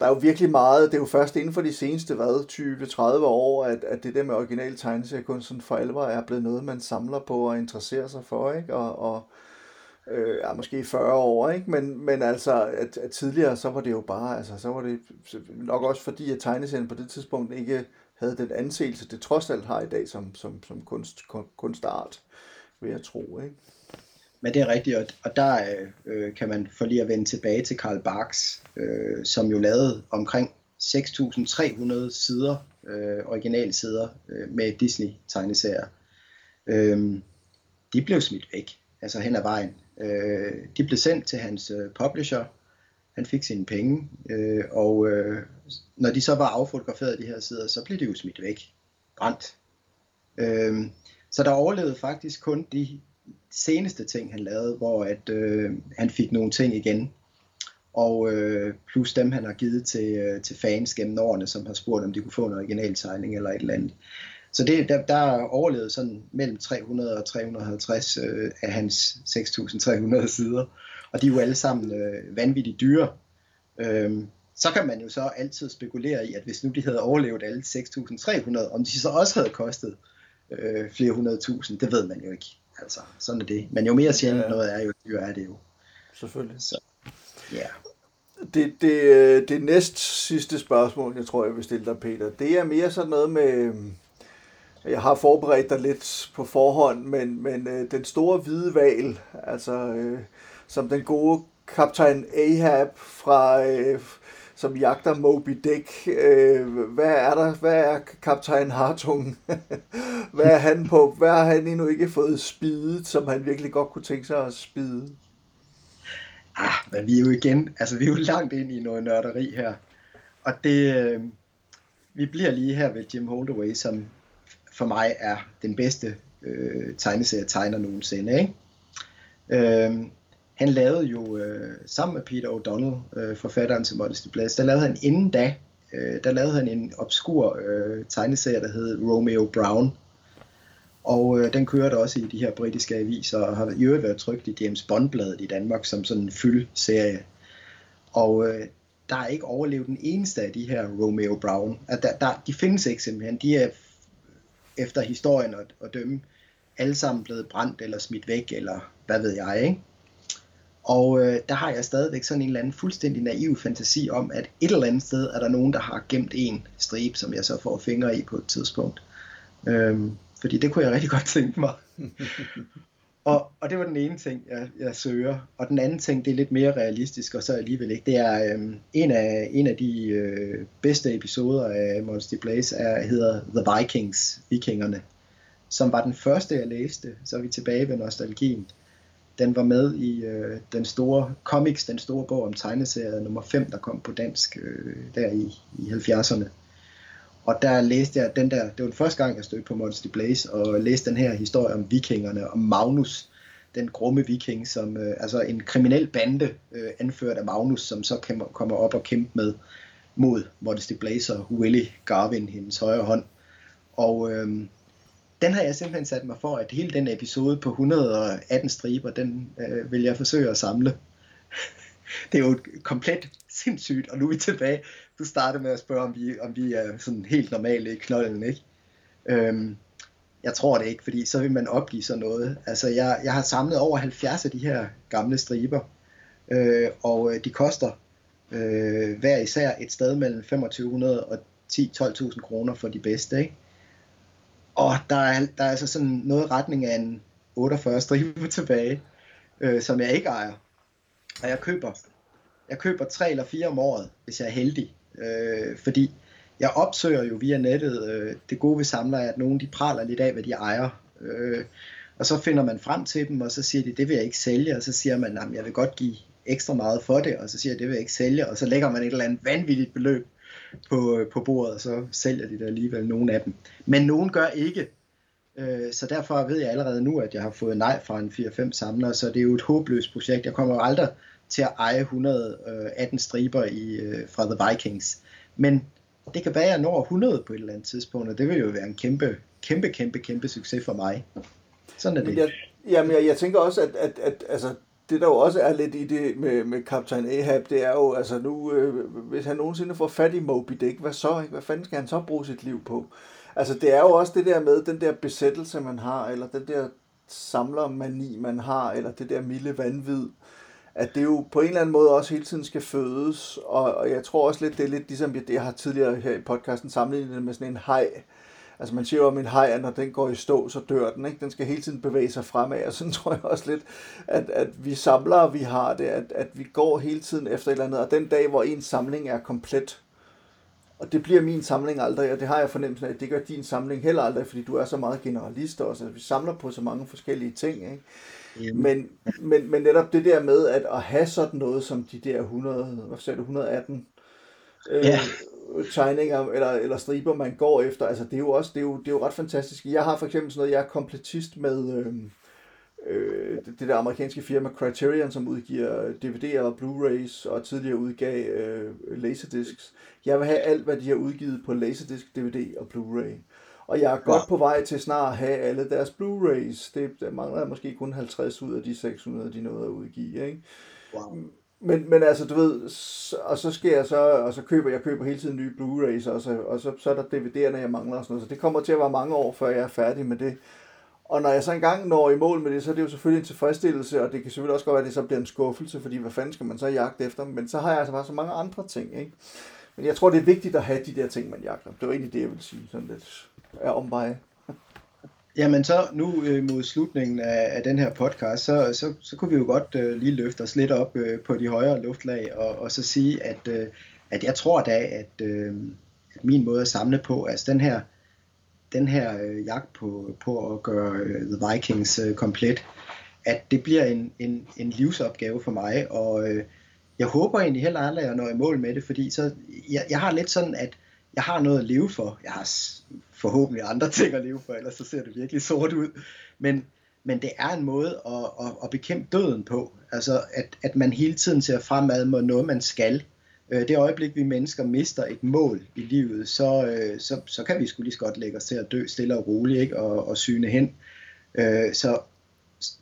der er jo virkelig meget, det er jo først inden for de seneste, hvad, 20-30 år, at, at det der med original tegneseriekunst for alvor er blevet noget, man samler på og interesserer sig for, ikke? Og, og øh, ja, måske 40 år, ikke? Men, men altså, at, at tidligere, så var det jo bare, altså, så var det nok også fordi, at tegneserien på det tidspunkt ikke havde den anseelse, det trods alt har i dag som, som, som kunst, kunstart, vil jeg tro, ikke? Men det er rigtigt, og, og der øh, øh kan man for lige at vende tilbage til Karl Barks, øh, som jo lavede omkring 6.300 sider, øh, originalsider øh, med Disney-tegneserier. Øh, de blev smidt væk, altså hen ad vejen. Øh, de blev sendt til hans øh, publisher, han fik sine penge, øh, og øh, når de så var affotograferet de her sider, så blev de jo smidt væk, brændt. Øh, så der overlevede faktisk kun de seneste ting, han lavede, hvor at, øh, han fik nogle ting igen. Og øh, plus dem, han har givet til, øh, til fans gennem årene, som har spurgt, om de kunne få en original tegning eller et eller andet. Så det, der, der er overlevet sådan mellem 300 og 350 øh, af hans 6.300 sider. Og de er jo alle sammen øh, vanvittigt dyre. Øh, så kan man jo så altid spekulere i, at hvis nu de havde overlevet alle 6.300, om de så også havde kostet øh, flere hundrede tusind, det ved man jo ikke. Altså, sådan er det. Men jo mere sjældent ja. noget er, jo dyrere er det jo. Selvfølgelig. Så, ja. Det, det, det næst sidste spørgsmål, jeg tror, jeg vil stille dig, Peter, det er mere sådan noget med... Jeg har forberedt dig lidt på forhånd, men, men øh, den store hvide val, altså øh, som den gode kaptajn Ahab fra, øh, som jagter Moby Dick. Øh, hvad er der? Hvad er kaptajn Hartung? hvad er han på? Hvad har han endnu ikke fået spidet, som han virkelig godt kunne tænke sig at spide? Ah, men vi er jo igen, altså vi er jo langt ind i noget nørderi her. Og det, øh, vi bliver lige her ved Jim Holdaway, som for mig er den bedste øh, tegneserie tegner nogensinde. Ikke? Øh, han lavede jo øh, sammen med Peter O'Donnell, øh, forfatteren til Modesty Blaze, der lavede han inden da, øh, der lavede han en obskur øh, tegneserie, der hed Romeo Brown. Og øh, den kørte også i de her britiske aviser, og har i øvrigt været trykt i James Bond-bladet i Danmark som sådan en fyldserie. Og øh, der er ikke overlevet den eneste af de her Romeo Brown. At der, der, de findes ikke simpelthen. De er efter historien at, at dømme alle sammen blevet brændt eller smidt væk, eller hvad ved jeg, ikke? Og øh, der har jeg stadigvæk sådan en eller anden fuldstændig naiv fantasi om, at et eller andet sted er der nogen, der har gemt en stribe, som jeg så får fingre i på et tidspunkt. Øhm, fordi det kunne jeg rigtig godt tænke mig. og, og det var den ene ting, jeg, jeg søger. Og den anden ting, det er lidt mere realistisk, og så alligevel ikke. Det er øhm, en, af, en af de øh, bedste episoder af Monster Blaze, er, hedder The Vikings, Vikingerne, som var den første, jeg læste. Så er vi tilbage ved nostalgien. Den var med i øh, den store comics, den store bog om tegneserier nummer 5, der kom på dansk øh, der i, i 70'erne. Og der læste jeg den der, det var den første gang, jeg stødte på Monster Blaze, og læste den her historie om vikingerne, om Magnus, den grumme viking, som øh, altså en kriminel bande, øh, anført af Magnus, som så kommer op og kæmper med mod Modesty Blaze og Willy Garvin, hendes højre hånd. Og øh, den har jeg simpelthen sat mig for, at hele den episode på 118 striber, den øh, vil jeg forsøge at samle. det er jo komplet sindssygt, og nu er vi tilbage. Du startede med at spørge, om vi, om vi er sådan helt normale i knolden, ikke? Øhm, jeg tror det ikke, fordi så vil man opgive sådan noget. Altså, jeg, jeg har samlet over 70 af de her gamle striber, øh, og øh, de koster øh, hver især et sted mellem 2500 og 10-12.000 kroner for de bedste, ikke? Og der er, der er altså sådan noget retning af en 48 stribe tilbage, øh, som jeg ikke ejer. Og jeg køber, jeg køber tre eller fire om året, hvis jeg er heldig. Øh, fordi jeg opsøger jo via nettet, øh, det gode ved samler er, at nogen de praler lidt af, hvad de ejer. Øh, og så finder man frem til dem, og så siger de, det vil jeg ikke sælge, og så siger man, at jeg vil godt give ekstra meget for det, og så siger jeg, det vil jeg ikke sælge, og så lægger man et eller andet vanvittigt beløb på, på bordet, og så sælger de der alligevel nogle af dem. Men nogen gør ikke. Øh, så derfor ved jeg allerede nu, at jeg har fået nej fra en 4-5 samler, så det er jo et håbløst projekt. Jeg kommer jo aldrig til at eje 118 striber i, øh, fra The Vikings. Men det kan være, at jeg når 100 på et eller andet tidspunkt, og det vil jo være en kæmpe, kæmpe, kæmpe, kæmpe succes for mig. Sådan er det. Jeg, jamen, jeg, jeg tænker også, at, at, at altså, det der jo også er lidt i det med, med Captain Ahab, det er jo, altså nu, øh, hvis han nogensinde får fat i Moby Dick, hvad så? Ikke? Hvad fanden skal han så bruge sit liv på? Altså det er jo også det der med den der besættelse, man har, eller den der samlermani, man har, eller det der milde vanvid, at det jo på en eller anden måde også hele tiden skal fødes, og, og jeg tror også lidt, det er lidt ligesom, det jeg har tidligere her i podcasten sammenlignet med sådan en hej, Altså man siger jo om en at når den går i stå, så dør den. Ikke? Den skal hele tiden bevæge sig fremad, og sådan tror jeg også lidt, at, at vi samlere, vi har det, at, at vi går hele tiden efter et eller andet, og den dag, hvor en samling er komplet, og det bliver min samling aldrig, og det har jeg fornemmelsen af, at det gør din samling heller aldrig, fordi du er så meget generalist også. Altså, vi samler på så mange forskellige ting. Ikke? Men, men, men netop det der med at, at have sådan noget som de der 100, hvad sagde du, 118 øh, ja tegninger eller, eller striber, man går efter. Altså, det er jo også det er jo, det er jo ret fantastisk. Jeg har for eksempel sådan noget, jeg er kompletist med øh, øh, det, der amerikanske firma Criterion, som udgiver DVD'er og Blu-rays og tidligere udgav øh, Laserdiscs. Jeg vil have alt, hvad de har udgivet på Laserdisc, DVD og Blu-ray. Og jeg er godt på vej til snart at have alle deres Blu-rays. Det, der mangler måske kun 50 ud af de 600, de nåede at udgive. Ikke? Wow. Men, men altså, du ved, og så skal jeg så, og så køber jeg køber hele tiden nye Blu-rays, og, så, og så, så er der DVD'erne, jeg mangler og sådan noget. Så det kommer til at være mange år, før jeg er færdig med det. Og når jeg så engang når i mål med det, så er det jo selvfølgelig en tilfredsstillelse, og det kan selvfølgelig også godt være, at det så bliver en skuffelse, fordi hvad fanden skal man så jagte efter? Men så har jeg altså bare så mange andre ting, ikke? Men jeg tror, det er vigtigt at have de der ting, man jagter. Det var egentlig det, jeg vil sige, sådan lidt er omveje. Jamen så nu øh, mod slutningen af, af den her podcast, så, så, så kunne vi jo godt øh, lige løfte os lidt op øh, på de højere luftlag og, og så sige, at, øh, at jeg tror da, at, øh, at min måde at samle på, altså den her, den her øh, jagt på, på at gøre øh, The Vikings øh, komplet, at det bliver en, en, en livsopgave for mig, og øh, jeg håber egentlig heller aldrig, at jeg når i mål med det, fordi så, jeg, jeg har lidt sådan, at jeg har noget at leve for. Jeg har forhåbentlig andre ting at leve for, ellers så ser det virkelig sort ud. Men, men det er en måde at, at, at bekæmpe døden på. Altså, at, at man hele tiden ser fremad mod noget, man skal. Øh, det øjeblik, vi mennesker mister et mål i livet, så, øh, så, så kan vi sgu lige så godt lægge os til at dø stille og roligt ikke? Og, og syne hen. Øh, så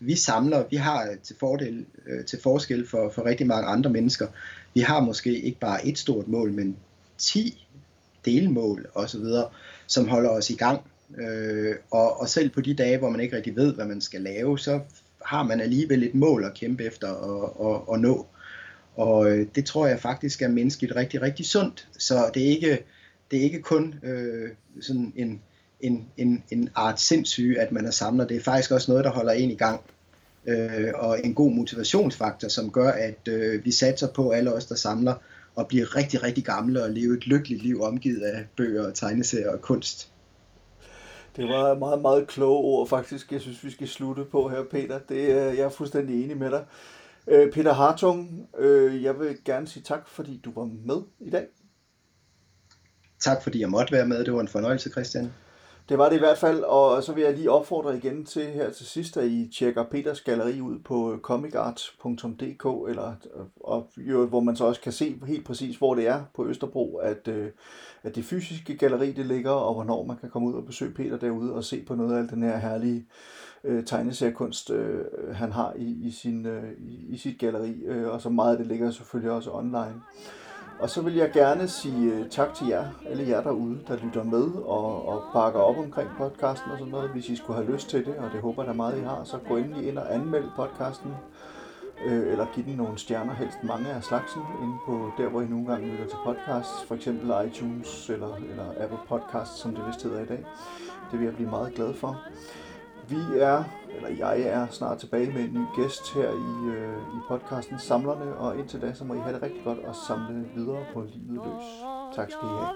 vi samler, vi har til, fordel, til forskel for, for rigtig mange andre mennesker, vi har måske ikke bare et stort mål, men 10 delmål osv., som holder os i gang. Øh, og, og selv på de dage, hvor man ikke rigtig ved, hvad man skal lave, så har man alligevel et mål at kæmpe efter og, og, og nå. Og øh, det tror jeg faktisk er menneskeligt rigtig, rigtig sundt. Så det er ikke, det er ikke kun øh, sådan en, en, en, en art sindssyge, at man er samler. Det er faktisk også noget, der holder en i gang. Øh, og en god motivationsfaktor, som gør, at øh, vi satser på alle os, der samler, og bliver rigtig, rigtig gamle og leve et lykkeligt liv omgivet af bøger, tegneserier og kunst. Det var meget, meget kloge ord faktisk, jeg synes, vi skal slutte på her, Peter. Det, jeg er fuldstændig enig med dig. Øh, Peter Hartung, øh, jeg vil gerne sige tak, fordi du var med i dag. Tak fordi jeg måtte være med. Det var en fornøjelse, Christian. Det var det i hvert fald, og så vil jeg lige opfordre igen til her til sidst, at I tjekker Peters galleri ud på øh, comicart.dk, eller, øh, og, hvor man så også kan se helt præcis, hvor det er på Østerbro, at, øh, at det fysiske galleri det ligger, og hvornår man kan komme ud og besøge Peter derude og se på noget af den her herlige øh, tegneseriekunst, øh, han har i, i, sin, øh, i, i sit galleri, øh, og så meget af det ligger selvfølgelig også online. Og så vil jeg gerne sige øh, tak til jer, alle jer derude, der lytter med og, og bakker op omkring podcasten og sådan noget. Hvis I skulle have lyst til det, og det håber jeg da meget, I har, så gå endelig ind og anmeld podcasten. Øh, eller giv den nogle stjerner, helst mange af slagsen, inde på der, hvor I nogle gange lytter til podcasts. For eksempel iTunes eller, eller Apple Podcasts, som det vist hedder i dag. Det vil jeg blive meget glad for. Vi er, eller jeg er snart tilbage med en ny gæst her i, øh, i podcasten Samlerne, og indtil da, så må I have det rigtig godt og samle videre på livet løs. Tak skal I have.